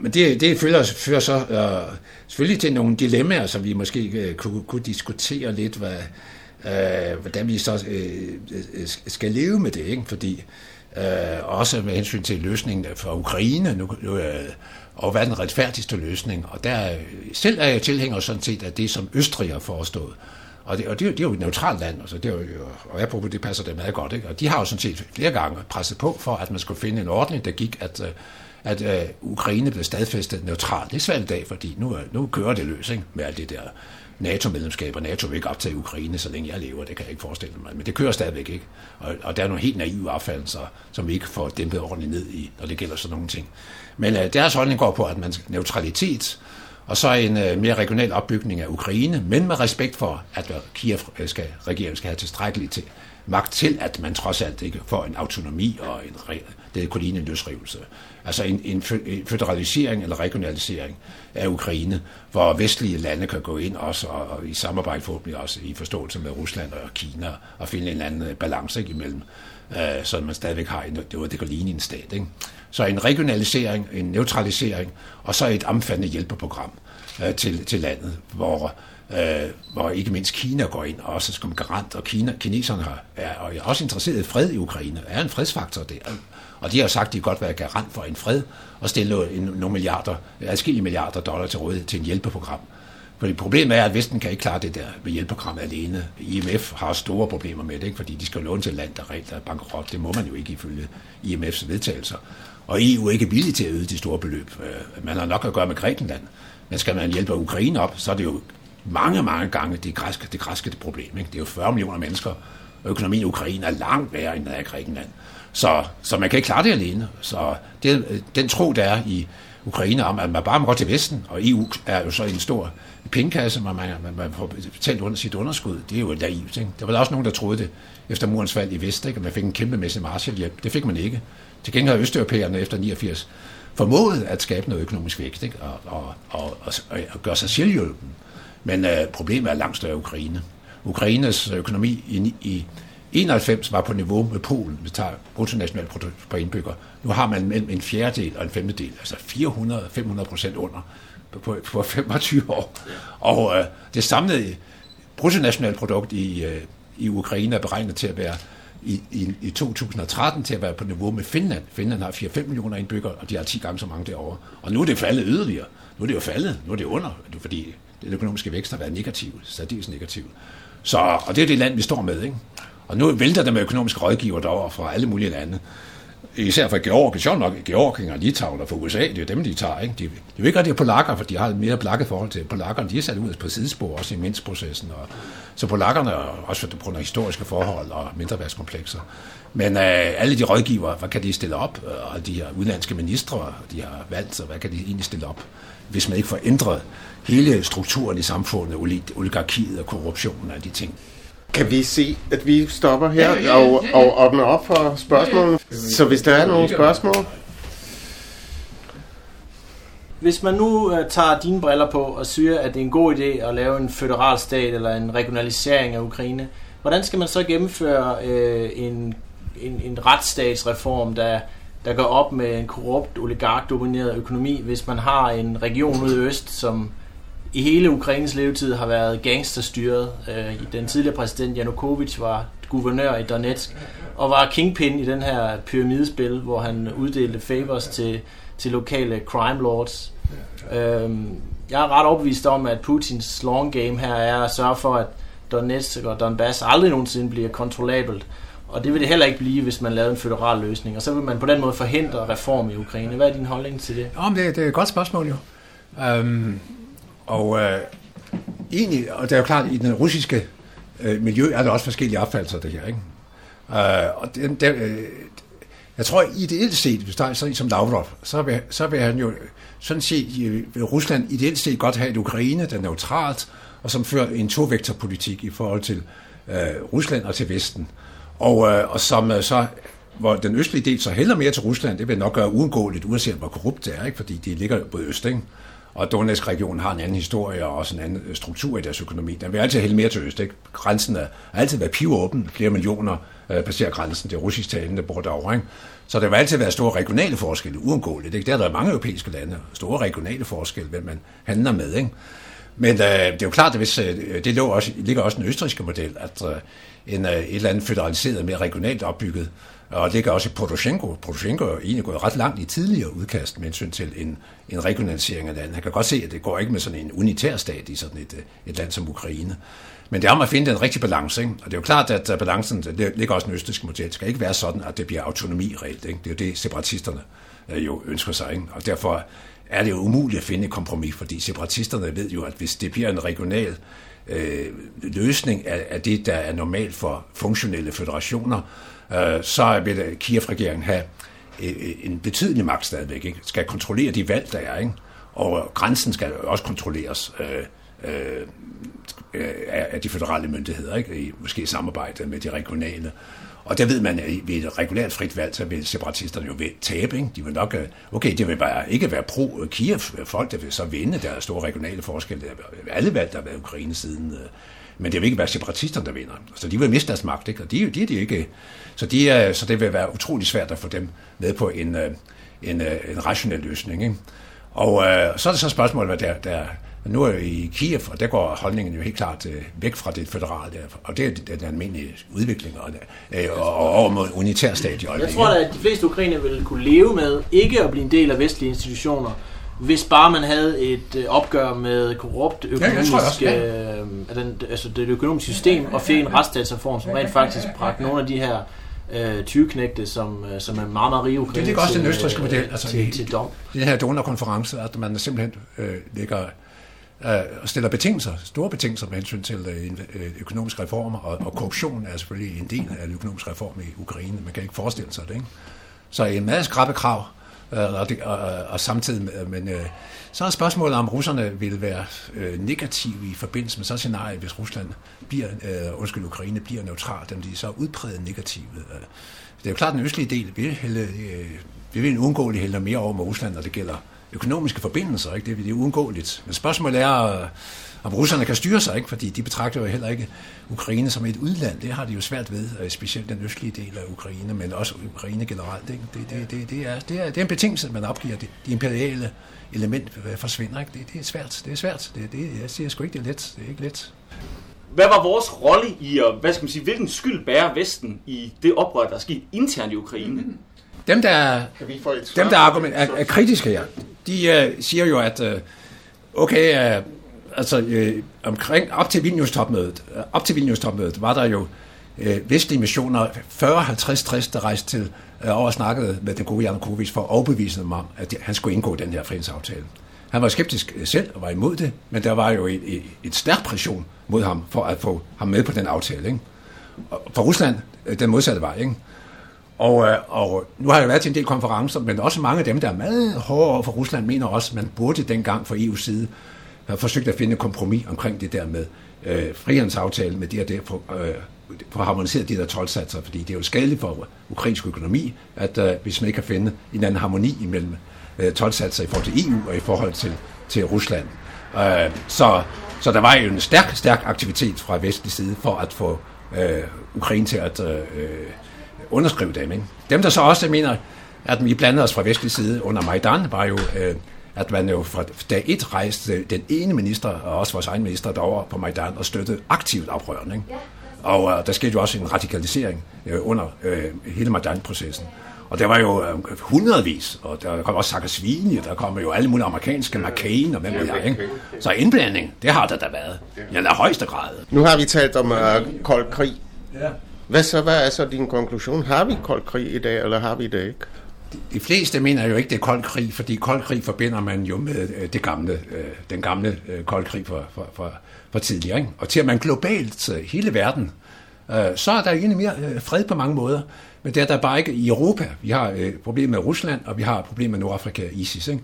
men det, det fører, fører så øh, selvfølgelig til nogle dilemmaer, som vi måske øh, kunne, kunne diskutere lidt, hvad, øh, hvordan vi så øh, øh skal leve med det, ikke? fordi øh, også med hensyn til løsningen for Ukraine, nu, nu øh, og hvad er den retfærdigste løsning. Og der øh, selv er jeg tilhænger sådan set af det, som Østrig har forestået. Og det, og det, det er jo et neutralt land, altså det er jo, og jeg det passer det meget godt. Ikke? Og de har jo sådan set flere gange presset på for, at man skulle finde en ordning, der gik, at, øh, at øh, Ukraine blev stadfæstet neutralt. Det er svært i dag, fordi nu, nu kører det løs ikke? med alt det der NATO-medlemskab, og NATO vil ikke optage Ukraine, så længe jeg lever, det kan jeg ikke forestille mig. Men det kører stadigvæk ikke. Og, og der er nogle helt naive affaldelser, som vi ikke får dæmpet ordentligt ned i, når det gælder sådan nogle ting. Men øh, deres holdning går på, at man skal neutralitet, og så en øh, mere regional opbygning af Ukraine, men med respekt for, at øh, Kiev øh, skal, regeringen skal have tilstrækkeligt til, magt til, at man trods alt ikke får en autonomi og en, det kunne ligne en løsrivelse. Altså en, en federalisering eller regionalisering af Ukraine, hvor vestlige lande kan gå ind også, og, og i samarbejde forhåbentlig også i forståelse med Rusland og Kina, og finde en anden balance ikke, imellem, øh, så man stadigvæk har en, det, var, det kan ligne en stat. Ikke? Så en regionalisering, en neutralisering, og så et omfattende hjælpeprogram øh, til, til landet, hvor øh, hvor ikke mindst Kina går ind, også som garant, og Kina, kineserne er, er også interesseret i fred i Ukraine, er en fredsfaktor der. Og de har sagt, at de godt være garant for en fred, og stille nogle milliarder, adskillige milliarder dollar til rådighed til en hjælpeprogram. Fordi problemet er, at Vesten kan ikke klare det der med hjælpeprogram alene. IMF har store problemer med det, ikke? fordi de skal låne til land, der rent er bankerot. Det må man jo ikke ifølge IMF's vedtagelser. Og EU er ikke villig til at yde de store beløb. Øh, man har nok at gøre med Grækenland. Men skal man hjælpe Ukraine op, så er det jo mange, mange gange det græske, det græske det problem. Ikke? Det er jo 40 millioner mennesker, og økonomien i Ukraine er langt værre end den er i Grækenland. Så, så man kan ikke klare det alene. Så det, øh, den tro, der er i Ukraine om, at man bare må gå til Vesten, og EU er jo så en stor pengekasse, man, man, man, man får betalt under sit underskud, det er jo naivt. Ikke? Der var også nogen, der troede det efter murens fald i Vest, ikke? at man fik en kæmpe masse Marshallhjælp. Det fik man ikke. Til gengæld har Østeuropæerne efter 89 formået at skabe noget økonomisk vækst ikke? Og, og, og, og, og gøre sig selvhjælpen. Men øh, problemet er langt større Ukraine. Ukraines økonomi i, i 91 var på niveau med Polen, hvis vi tager bruttonationalprodukt per indbygger. Nu har man mellem en fjerdedel og en femtedel, altså 400-500 procent under på, på 25 år. Og øh, det samlede bruttonationalprodukt i, øh, i Ukraine er beregnet til at være i, i, i 2013 til at være på niveau med Finland. Finland har 4-5 millioner indbyggere, og de har 10 gange så mange derovre. Og nu er det faldet yderligere. Nu er det jo faldet. Nu er det under, fordi den økonomiske vækst har været negativ, særdeles negativ. Så, og det er det land, vi står med. Ikke? Og nu vælter der med økonomiske rådgiver derovre fra alle mulige lande. Især fra Georgien, sjovt nok Georgien og Litauen og fra USA, det er dem, de tager. Ikke? De, de er jo ikke rigtig polakker, for de har et mere plakket forhold til polakkerne. De er sat ud på sidespor, også i mindstprocessen. Og, så polakkerne, også på grund af historiske forhold og mindreværdskomplekser. Men øh, alle de rådgiver, hvad kan de stille op? Øh, og de her udenlandske ministre, de har valgt, så hvad kan de egentlig stille op, hvis man ikke får ændret hele strukturen i samfundet, oligarkiet og korruptionen og de ting. Kan vi se, at vi stopper her ja, ja, ja, og, og åbner op for spørgsmål? Så hvis der er nogle spørgsmål? Hvis man nu uh, tager dine briller på og siger, at det er en god idé at lave en federal stat eller en regionalisering af Ukraine, hvordan skal man så gennemføre uh, en, en, en retsstatsreform, der der går op med en korrupt, oligark-domineret økonomi, hvis man har en region ude i øst, som i hele Ukraines levetid har været gangsterstyret. Øh, den tidligere præsident Janukovic var guvernør i Donetsk, og var kingpin i den her pyramidespil, hvor han uddelte favors til, til lokale crime lords. Øh, jeg er ret opvist om, at Putins long game her er at sørge for, at Donetsk og Donbass aldrig nogensinde bliver kontrollabelt. Og det vil det heller ikke blive, hvis man lavede en federal løsning. Og så vil man på den måde forhindre reform i Ukraine. Hvad er din holdning til det? Jamen, det, det er et godt spørgsmål jo. Øhm, og øh, egentlig, og det er jo klart, i den russiske øh, miljø er der også forskellige opfattelser af det her. Ikke? Øh, og den, den, øh, jeg tror ideelt set, hvis der er sådan som Lavrov, så vil, så vil han jo sådan set, øh, vil Rusland ideelt set godt have et Ukraine, der er neutralt, og som fører en tovektorpolitik i forhold til øh, Rusland og til Vesten. Og, øh, og som øh, så hvor den østlige del så heller mere til Rusland, det vil nok gøre uundgåeligt, uanset hvor korrupt det er, ikke? fordi de ligger på øst. Ikke? Og Donetsk-regionen har en anden historie og også en anden øh, struktur i deres økonomi. Den vil altid hælde mere til øst. Ikke? Grænsen er altid været pivåben. Flere millioner øh, passerer grænsen. Det er russisk talende, der bor derovre. Ikke? Så der vil altid være store regionale forskelle, uundgåeligt. Ikke? Der er der mange europæiske lande. Store regionale forskelle, hvem man handler med. Ikke? Men øh, det er jo klart, at hvis, øh, det lå også, ligger også den østrigske model, at øh, en, øh, et eller andet federaliseret, mere regionalt opbygget og ligger også i Poroshenko. Poroshenko er egentlig gået ret langt i tidligere udkast med hensyn til en, en regionalisering af landet. Han kan godt se, at det går ikke med sådan en unitær stat i sådan et, et land som Ukraine. Men det er om at finde den rigtige balance. Ikke? Og det er jo klart, at balancen, det ligger også den østriske model, det skal ikke være sådan, at det bliver autonomi reelt. Ikke? Det er jo det, separatisterne øh, jo ønsker sig. Ikke? Og derfor er det jo umuligt at finde et kompromis, fordi separatisterne ved jo, at hvis det bliver en regional øh, løsning af, af det, der er normalt for funktionelle federationer, øh, så vil øh, Kiev-regeringen have øh, øh, en betydelig magt stadigvæk. Ikke? Skal kontrollere de valg, der er. Ikke? Og grænsen skal også kontrolleres øh, øh, af de federale myndigheder, ikke? I, måske i samarbejde med de regionale. Og der ved man, at ved et regulært frit valg, så vil separatisterne jo tabe. Ikke? De vil nok, okay, det vil bare ikke være pro-Kiev, folk der vil så vinde, der er store regionale forskelle. Alle valg, der har været i Ukraine siden men det vil ikke være separatisterne, der vinder. Så de vil miste deres magt, ikke? og de, de er de ikke. Så, de er, så det vil være utrolig svært at få dem med på en, øh, en, øh, en rationel løsning. Ikke? Og øh, så er det så spørgsmålet, hvad der, der nu er i Kiev, og der går holdningen jo helt klart øh, væk fra det federale, og det er den almindelige udvikling, og, øh, og over mod unitær stat i Jeg tror at de fleste ukrainer vil kunne leve med ikke at blive en del af vestlige institutioner, hvis bare man havde et opgør med korrupt økonomisk, ja, også, ja. øh, den, altså det økonomiske system, og fik en retsstatsreform, som rent faktisk bragte nogle af de her øh, 20-knægte, som, øh, som er meget, meget rige Det er også den østriske model, altså til, til dom. Den her donorkonference, at man simpelthen øh, lægger øh, og stiller betingelser, store betingelser med hensyn til øh, øh, økonomiske reformer, og, og korruption er selvfølgelig en del af den økonomiske reform i Ukraine. Man kan ikke forestille sig det. Ikke? Så en masse skrappe krav, Øh, Øh, og, det, og, og samtidig med, men øh, så er spørgsmålet, om russerne vil være øh, negative i forbindelse med så scenarie, hvis Rusland bliver, øh, undskyld, Ukraine bliver neutral, dem de er så udpræget negative. Øh, det er jo klart, den østlige del vil hælde, øh, vi vil uundgåeligt hælde mere over med Rusland, når det gælder økonomiske forbindelser. Ikke? Det er uundgåeligt. Men spørgsmålet er, øh, om russerne kan styre sig, ikke? fordi de betragter jo heller ikke Ukraine som et udland. Det har de jo svært ved, øh, specielt den østlige del af Ukraine, men også Ukraine generelt. Ikke? Det, det, det, det, er, det, er, det er en betingelse, man opgiver. Det, de imperiale element forsvinder. Ikke? Det, det er svært. Det er svært. Det, det, jeg siger sgu ikke, det er let. Det er ikke let. Hvad var vores rolle i, at, hvad skal man sige, hvilken skyld bærer Vesten i det oprør, der er sket internt i Ukraine? Mm. Dem, der, dem, der argument, er, er kritiske her, de uh, siger jo, at uh, okay, uh, altså øh, omkring, op til Vilnius-topmødet, øh, op til Vilnius-topmødet var der jo øh, vestlige missioner, 40, 50, 60, der rejste til øh, over og snakkede med den gode Janukovic for at overbevise dem om, at han skulle indgå den her fredsaftale. Han var skeptisk øh, selv og var imod det, men der var jo et, et, et stærk pression mod ham for at få ham med på den aftale. Ikke? Og for Rusland, øh, den modsatte vej. Ikke? Og, og nu har jeg været til en del konferencer, men også mange af dem, der er meget hårdere for Rusland, mener også, at man burde dengang fra EU's side har forsøgt at finde et kompromis omkring det der med øh, frihandelsaftalen med det og det, for, øh, for at harmonisere de der tolvsatser, fordi det er jo skadeligt for ukrainsk økonomi, at øh, hvis man ikke kan finde en anden harmoni imellem øh, tolvsatser i forhold til EU og i forhold til, til Rusland. Øh, så, så der var jo en stærk, stærk aktivitet fra vestlig side for at få øh, Ukraine til at øh, underskrive dem. Ikke? Dem, der så også mener, at vi blandede os fra vestlig side under Majdan, var jo, øh, at man jo fra dag et rejste den ene minister, og også vores egen minister, derover på Majdan og støttede aktivt oprørende. Ikke? Og øh, der skete jo også en radikalisering øh, under øh, hele Majdan-processen. Og der var jo øh, hundredvis, og der kom også Saakashvili, der kom jo alle mulige amerikanske, McCain og hvem ved jeg, ikke? Så indblanding, det har der da været. I den højeste grad. Nu har vi talt om uh, kold krig. Ja. Hvad så, hvad er så din konklusion? Har vi kold krig i dag, eller har vi det ikke? De fleste mener jo ikke, det er kold krig, fordi kold krig forbinder man jo med øh, det gamle, øh, den gamle øh, kold krig for, for, for, for tidligere. Ikke? Og til at man globalt, hele verden, så er der egentlig mere fred på mange måder. Men det er der bare ikke i Europa. Vi har problemer med Rusland, og vi har problemer med Nordafrika og ISIS. Ikke?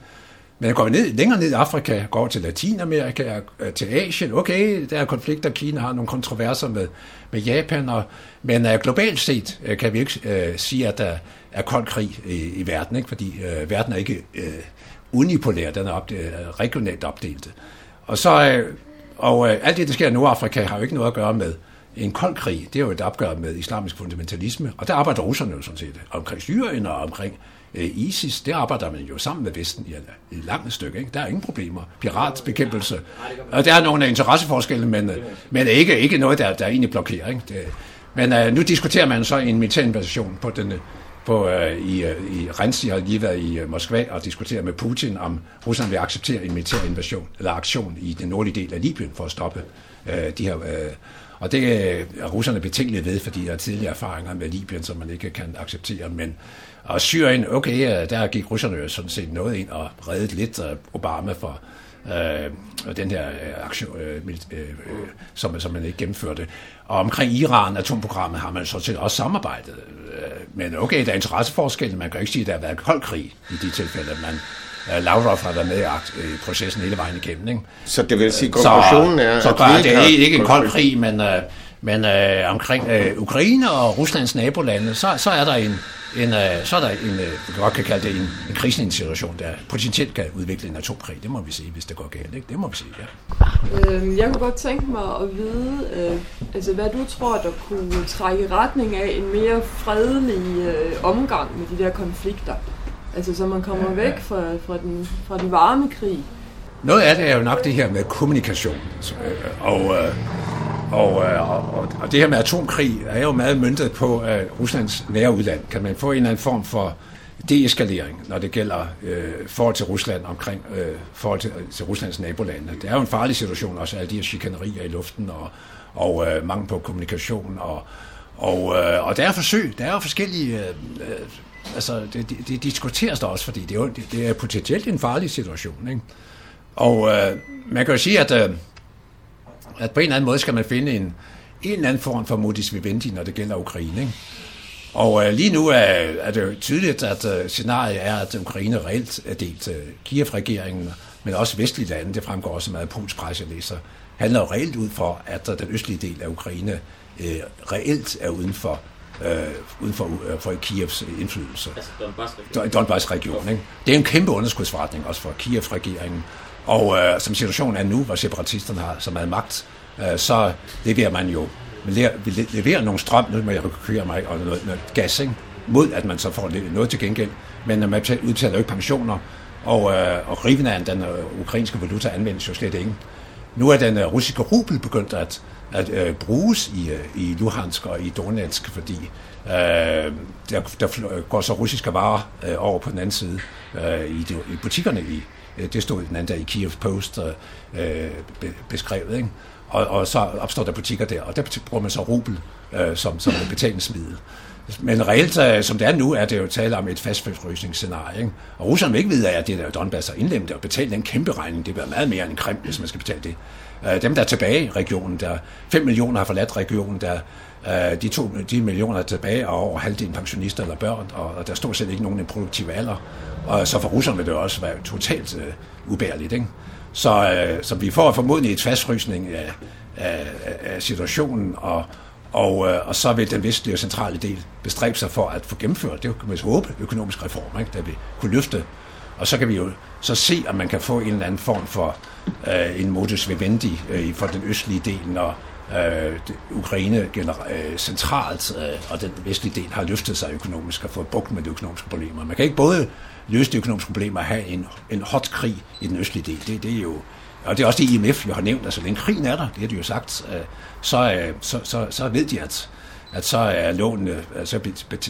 Men går vi ned, længere ned i Afrika, går til Latinamerika, til Asien, okay, der er konflikter, Kina har nogle kontroverser med, med Japan, og, men uh, globalt set uh, kan vi ikke uh, sige, at der er kold krig i, i verden, ikke? fordi uh, verden er ikke uh, unipolær, den er opdelt, uh, regionalt opdelt. Og så, uh, og uh, alt det, der sker i Nordafrika, har jo ikke noget at gøre med en kold krig, det er jo et opgør med islamisk fundamentalisme, og der arbejder russerne jo sådan set omkring Syrien og omkring uh, Øh, ISIS, det arbejder man jo sammen med Vesten i, et langt stykke. Ikke? Der er ingen problemer. Piratbekæmpelse. Og der er nogle interesseforskelle, men, øh, men ikke, ikke noget, der, der egentlig blokerer. Ikke? Det, men øh, nu diskuterer man så en militærinvasion på den, på, øh, i, øh, i Renzi har lige været i øh, Moskva og diskuteret med Putin, om Rusland vil acceptere en militær invasion eller aktion i den nordlige del af Libyen for at stoppe øh, de her øh, og det er russerne betænkelige ved, fordi der er tidligere erfaringer med Libyen, som man ikke kan acceptere. Men og Syrien, okay, der gik russerne jo sådan set noget ind og reddede lidt Obama for øh, den her øh, aktion, øh, øh, som, som man ikke gennemførte. Og omkring Iran, atomprogrammet, har man sådan set også samarbejdet. Men okay, der er interesseforskelle. Man kan ikke sige, at der har været kold krig i de tilfælde, man Lavrov har været med i processen hele vejen igennem. Ikke? Så det vil sige, at konklusionen er... Så, så at det er ikke en kold krig, men, men uh, omkring uh, Ukraine og Ruslands nabolande, så, så er der en, en, uh, så er der en, vi godt kan kalde det en, en krisesituation, der potentielt kan udvikle en atomkrig. Det må vi se, hvis det går galt. Ikke? Det må vi se, ja. Øhm, jeg kunne godt tænke mig at vide, øh, altså, hvad du tror, der kunne trække i retning af en mere fredelig øh, omgang med de der konflikter. Altså, så man kommer væk fra, fra, den, fra den varme krig. Noget af det er jo nok det her med kommunikation. Øh, og, øh, og, øh, og, og, og det her med atomkrig er jo meget møntet på uh, Ruslands nære udland. Kan man få en eller anden form for deeskalering, når det gælder øh, forhold til Rusland omkring øh, forhold til, til Ruslands nabolande. Det er jo en farlig situation også, alle de her chikanerier i luften og, og øh, mangel på kommunikation. Og, og, øh, og der er forsøg, der er forskellige øh, øh, altså, det, det, det diskuteres der også, fordi det er, jo, det, det er potentielt en farlig situation. Ikke? Og øh, man kan jo sige, at, øh, at på en eller anden måde skal man finde en, en eller anden form for modus vivendi, når det gælder Ukraine. Ikke? Og øh, lige nu er, er det jo tydeligt, at øh, scenariet er, at Ukraine reelt er delt. Øh, Kiev-regeringen, men også vestlige lande, det fremgår også meget af Pols pres, jeg læser, handler jo reelt ud for, at øh, den østlige del af Ukraine øh, reelt er uden for øh, uden for, øh, for Kievs indflydelse. Altså Donbass-regionen. Donbass-regionen, ikke? Det er en kæmpe underskudsforretning også for Kiev-regeringen. Og øh, som situationen er nu, hvor separatisterne har så meget magt, øh, så leverer man jo leverer, leverer nogle strøm, nu må jeg køre mig, og noget, noget gas, ikke? mod at man så får noget til gengæld. Men øh, man udtaler jo ikke pensioner, og, øh, og riven den øh, ukrainske valuta anvendes jo slet ikke. Nu er den øh, russiske rubel begyndt at at øh, bruges i, øh, i Luhansk og i Donetsk, fordi øh, der, der går så russiske varer øh, over på den anden side øh, i, de, i butikkerne i Øh, det stod den anden dag i Kiev Post øh, beskrevet, ikke? Og, og så opstår der butikker der, og der bruger man så rubel øh, som, som betalingsmiddel. Men reelt, øh, som det er nu, er det jo tale om et fastfrysningsscenarie. Ikke? Og russerne vil ikke vide at det der Donbass har indlemmet og betalt den kæmpe regning. Det bliver meget mere end en Krim, hvis man skal betale det. Øh, dem, der er tilbage i regionen, der 5 millioner har forladt regionen, der Øh, de, to, de millioner er tilbage, og over halvdelen pensionister eller børn, og, og der stod slet ikke nogen i produktiv alder. Og så for russerne vil det også være totalt uh, ubærligt. Ikke? Så, uh, så vi får formodentlig et fastfrysning af, af, af situationen, og, og, øh, og så vil den vestlige og centrale del bestræbe sig for at få gennemført, det kan man håbe, økonomisk reform, ikke? der vil kunne løfte. Og så kan vi jo så se, om man kan få en eller anden form for øh, en modus vivendi øh, for den østlige del, når, øh, Ukraine gener- øh, centralt, øh, og den vestlige del har løftet sig økonomisk og fået bugt med de økonomiske problemer. Man kan ikke både løse de økonomiske problemer og have en, en hot krig i den østlige del. Det, det er jo, og det er også det IMF jo har nævnt, altså den krigen er der, det har de jo sagt, øh, så, øh, så, så, så ved de, at, at så er lånene, så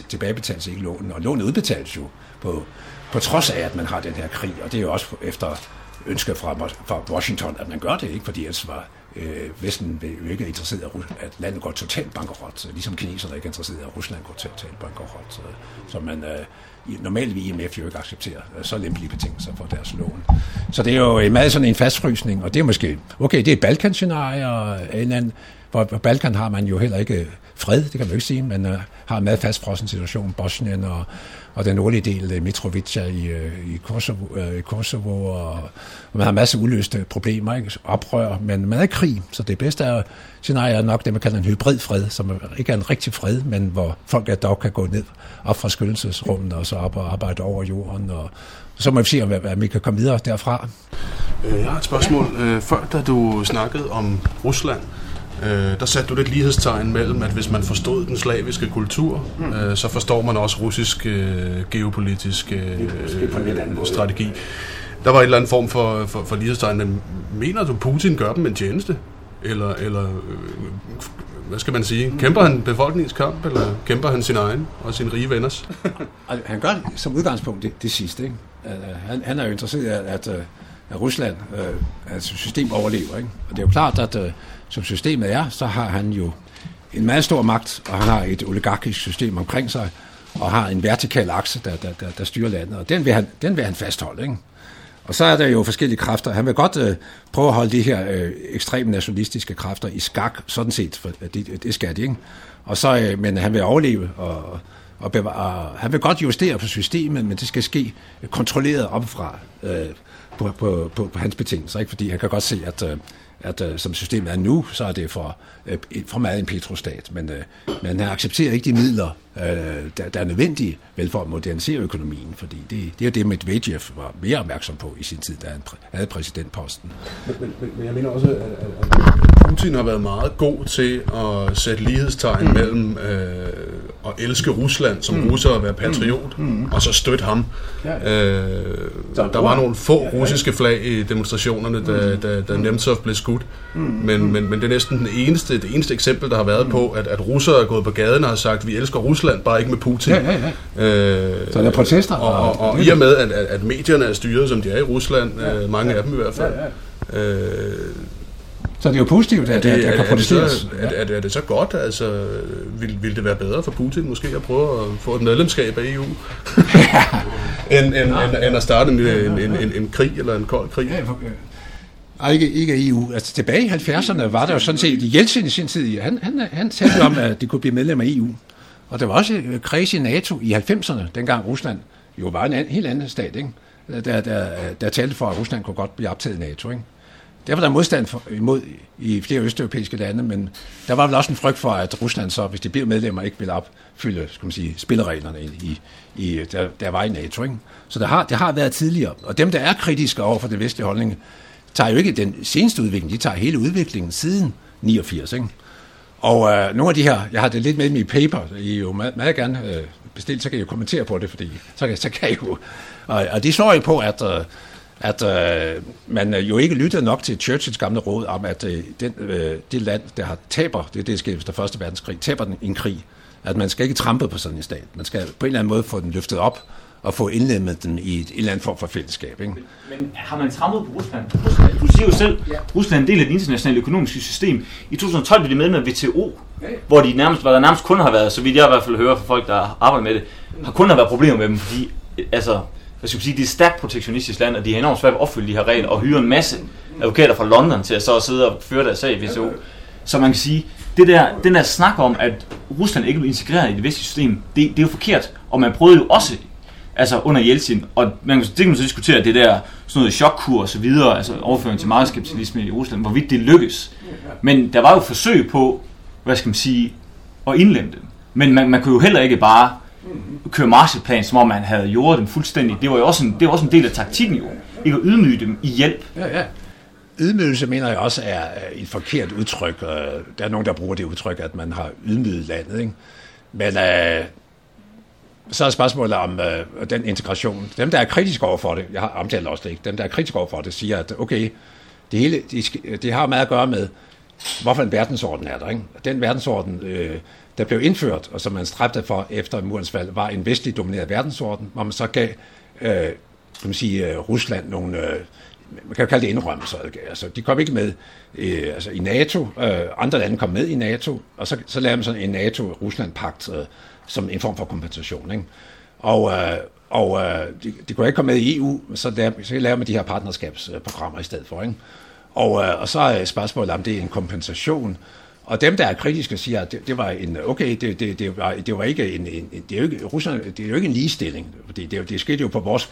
tilbagebetales ikke lånen, og lånet udbetales jo på, på trods af, at man har den her krig, og det er jo også efter ønske fra, fra Washington, at man gør det, ikke fordi ellers var øh, Vesten jo ikke interesseret i, at landet går totalt bankerot, ligesom kineserne ikke er interesseret i, at Rusland går totalt bankerot. Så, så man øh, normalt vil IMF jo ikke acceptere øh, så lempelige betingelser for deres lån. Så det er jo øh, meget sådan en fastfrysning, og det er måske, okay, det er et Balkan-scenarie, og en anden, for Balkan har man jo heller ikke fred, det kan man jo ikke sige, men øh, har en meget fastfrossen situation, Bosnien og, og den nordlige del, øh, Mitrovica i, øh, i, Kosovo, øh, i Kosovo, og, og man har masser af uløste problemer, ikke? oprør, men man er i krig, så det bedste er, scenarie er nok det, man kalder en hybrid fred, som ikke er en rigtig fred, men hvor folk er dog kan gå ned op fra skyldelsesrummet og så op og arbejde over jorden, og så må vi se, om vi kan komme videre derfra. Øh, jeg har et spørgsmål. Før, da du snakkede om Rusland, Øh, der satte du lidt lighedstegn mellem, at hvis man forstod den slaviske kultur, mm. øh, så forstår man også russisk øh, geopolitisk øh, strategi. Der var et eller andet form for, for, for lighedstegn, men mener du, Putin gør dem en tjeneste? Eller, eller øh, hvad skal man sige? Kæmper han befolkningens kamp, eller kæmper han sin egen og sin rige venners? han gør som udgangspunkt det, det sidste. Ikke? Han, han er jo interesseret i, at, at, at Rusland, øh, altså system overlever. Ikke? Og det er jo klart, at øh, som systemet er, så har han jo en meget stor magt, og han har et oligarkisk system omkring sig, og har en vertikal akse, der, der, der, der styrer landet, og den vil han, den vil han fastholde. Ikke? Og så er der jo forskellige kræfter. Han vil godt øh, prøve at holde de her øh, ekstreme nationalistiske kræfter i skak, sådan set, for det, det skal de, ikke? Og så, øh, men han vil overleve, og, og, bevare, og han vil godt justere på systemet, men det skal ske kontrolleret opfra øh, på, på, på, på hans betingelser, ikke? fordi han kan godt se, at, øh, at uh, som systemet er nu, så er det for, uh, for meget en petrostat. Men, men han accepterer ikke de midler, uh, der, der er nødvendige vel for at modernisere økonomien, fordi det, det er det, Medvedev var mere opmærksom på i sin tid, da han havde præsidentposten. Men, men, men jeg mener også, at, at Putin har været meget god til at sætte lighedstegn mm. mellem øh, at elske Rusland som mm. russer og være patriot, mm. mm. og så støtte ham. Ja. Øh, der var nogle få russiske flag i demonstrationerne, da, mm. da, da Nemtsov blev skudt, mm. men, men, men det er næsten den eneste, det eneste eksempel, der har været mm. på, at, at russere er gået på gaden og har sagt, vi elsker Rusland, bare ikke med Putin. Ja, ja, ja. Øh, så der er protester. Og, og, og i og med, at, at medierne er styret, som de er i Rusland, ja, øh, mange ja, af dem i hvert fald, ja, ja. Øh, så det er jo positivt, at, det, at der kan protesteres. Er, er, er, er det så godt? Altså, vil, vil det være bedre for Putin måske at prøve at få et medlemskab af EU? end, end, end, end at starte en, en, en, en, en krig eller en kold krig? Ja, for, Ja, ikke, ikke EU. Altså tilbage i 70'erne var der jo sådan set, Jeltsin i sin tid, han, han, han talte om, at de kunne blive medlem af EU. Og der var også kreds i NATO i 90'erne, dengang Rusland jo var en helt anden stat, ikke? Der, der, der talte for, at Rusland kunne godt blive optaget i NATO. Ikke? Der var der modstand for, imod i flere østeuropæiske lande, men der var vel også en frygt for, at Rusland så, hvis de bliver medlemmer, ikke ville opfylde skal man sige, spillereglerne, i, i, der, der var i NATO. Ikke? Så det har, det har været tidligere. Og dem, der er kritiske over for det vestlige holdning, tager jo ikke den seneste udvikling, de tager hele udviklingen siden 89. Ikke? Og øh, nogle af de her, jeg har det lidt med i mit paper, I jo meget, meget gerne øh, bestilt, så kan jeg jo kommentere på det, fordi så kan, så kan I jo... Og, og de slår jo på, at... Øh, at øh, man jo ikke lyttede nok til Churchills gamle råd om, at øh, den, øh, det land, der har taber, det er det, der sker efter Første Verdenskrig, taber den en krig, at man skal ikke trampe på sådan en stat. Man skal på en eller anden måde få den løftet op, og få indlemmet den i et, en eller andet form for fællesskab. Ikke? Men, men har man trampet på Rusland? Rusland? Du siger jo selv, ja. Rusland er en del af det internationale økonomiske system. I 2012 blev de med med WTO, ja. hvor de nærmest, hvor der nærmest kun har været, så vidt jeg i hvert fald hører fra folk, der arbejder med det, har kun har været problemer med dem, fordi altså, hvad skal man sige, det er stærkt protektionistisk land, og de har enormt svært ved at opfylde de her regler, og hyre en masse advokater fra London til at så sidde og føre deres sag i WTO. Så man kan sige, det der, den der snak om, at Rusland ikke blev integreret i det vestlige system, det, det er jo forkert. Og man prøvede jo også altså under Jeltsin, og man, det kan man så diskutere, det der sådan noget chokkur og så videre, altså overføring til markedskapitalisme i Rusland, hvorvidt det lykkes. Men der var jo forsøg på, hvad skal man sige, at indlemme dem. Men man, man kunne jo heller ikke bare køre Marshallplan, som om man havde gjort dem fuldstændig. Det var jo også en, det var også en del af taktikken jo. Ikke at ydmyge dem i hjælp. Ja, ja. ydmygelse mener jeg også er et forkert udtryk. Der er nogen, der bruger det udtryk, at man har ydmyget landet. Ikke? Men øh, så er spørgsmålet om øh, den integration. Dem, der er kritiske over for det, jeg har omtalt også det ikke, dem, der er kritiske over for det, siger, at okay, det hele, det, det har meget at gøre med, hvorfor en verdensorden er der. Ikke? Den verdensorden, øh, der blev indført, og som man stræbte for efter murens fald, var en vestlig domineret verdensorden, hvor man så gav øh, kan man sige, øh, Rusland nogle, øh, man kan jo kalde det indrømmelser. Altså, de kom ikke med øh, altså, i NATO, øh, andre lande kom med i NATO, og så, så lavede man sådan en NATO-Rusland-pagt øh, som en form for kompensation. Ikke? Og, øh, og øh, de, de kunne ikke komme med i EU, så, der, så laver man de her partnerskabsprogrammer i stedet for. Ikke? Og, øh, og så er spørgsmålet, om det er en kompensation. Og dem, der er kritiske, siger, at det, det var en, okay, det, det, det, var, det var ikke en, en det er jo ikke, Rusland, det er jo ikke en ligestilling, fordi det, det skete jo på vores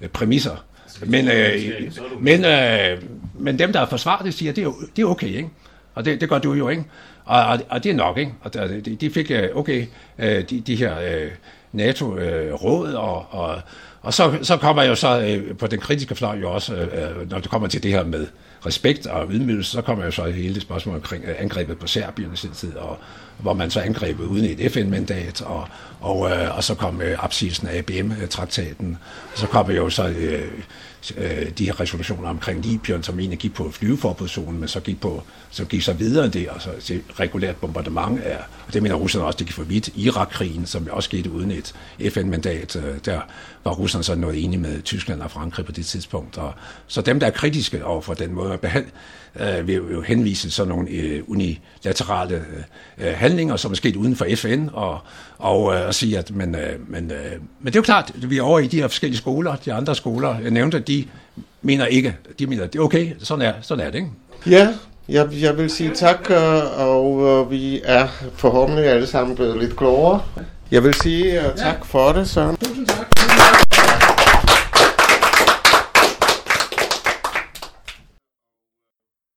øh, præmisser. Men, øh, men, øh, men dem, der forsvarer det, siger, det er, det er okay, ikke? Og det, det gør du jo, ikke? Og, og, og det er nok, ikke? Og de, de fik, øh, okay, øh, de, de her øh, NATO-råd, og, og, og så, så kommer jo så på den kritiske fløj jo også, når det kommer til det her med respekt og ydmygelse, så kommer jo så hele det spørgsmål omkring øh, angrebet på Serbien i sin tid, og hvor man så angrebet uden et FN-mandat, og, og, øh, og så kom øh, opsigelsen af ABM-traktaten, og så kom jo så øh, de her resolutioner omkring Libyen, som egentlig gik på flyveforbudszonen, men så gik, på, så gik så videre end det, og så til regulært bombardement af, og det mener Rusland også, det gik for vidt. Irak-krigen, som også skete uden et FN-mandat, øh, der var Rusland så noget enige med Tyskland og Frankrig på det tidspunkt. Og, så dem, der er kritiske over for den måde at behandle, øh, vil jo henvise sådan nogle øh, unilaterale øh, øh handlinger, som er sket uden for FN, og, og, øh, og sige, at men, øh, men, øh, men det er jo klart, at vi er over i de her forskellige skoler, de andre skoler, jeg nævnte, de mener ikke, de mener, det er okay, sådan er, sådan er det, ikke? Ja, jeg, jeg vil sige tak, øh, og øh, vi er forhåbentlig alle sammen blevet lidt klogere. Jeg vil sige uh, tak for det, Søren. Tusind tak.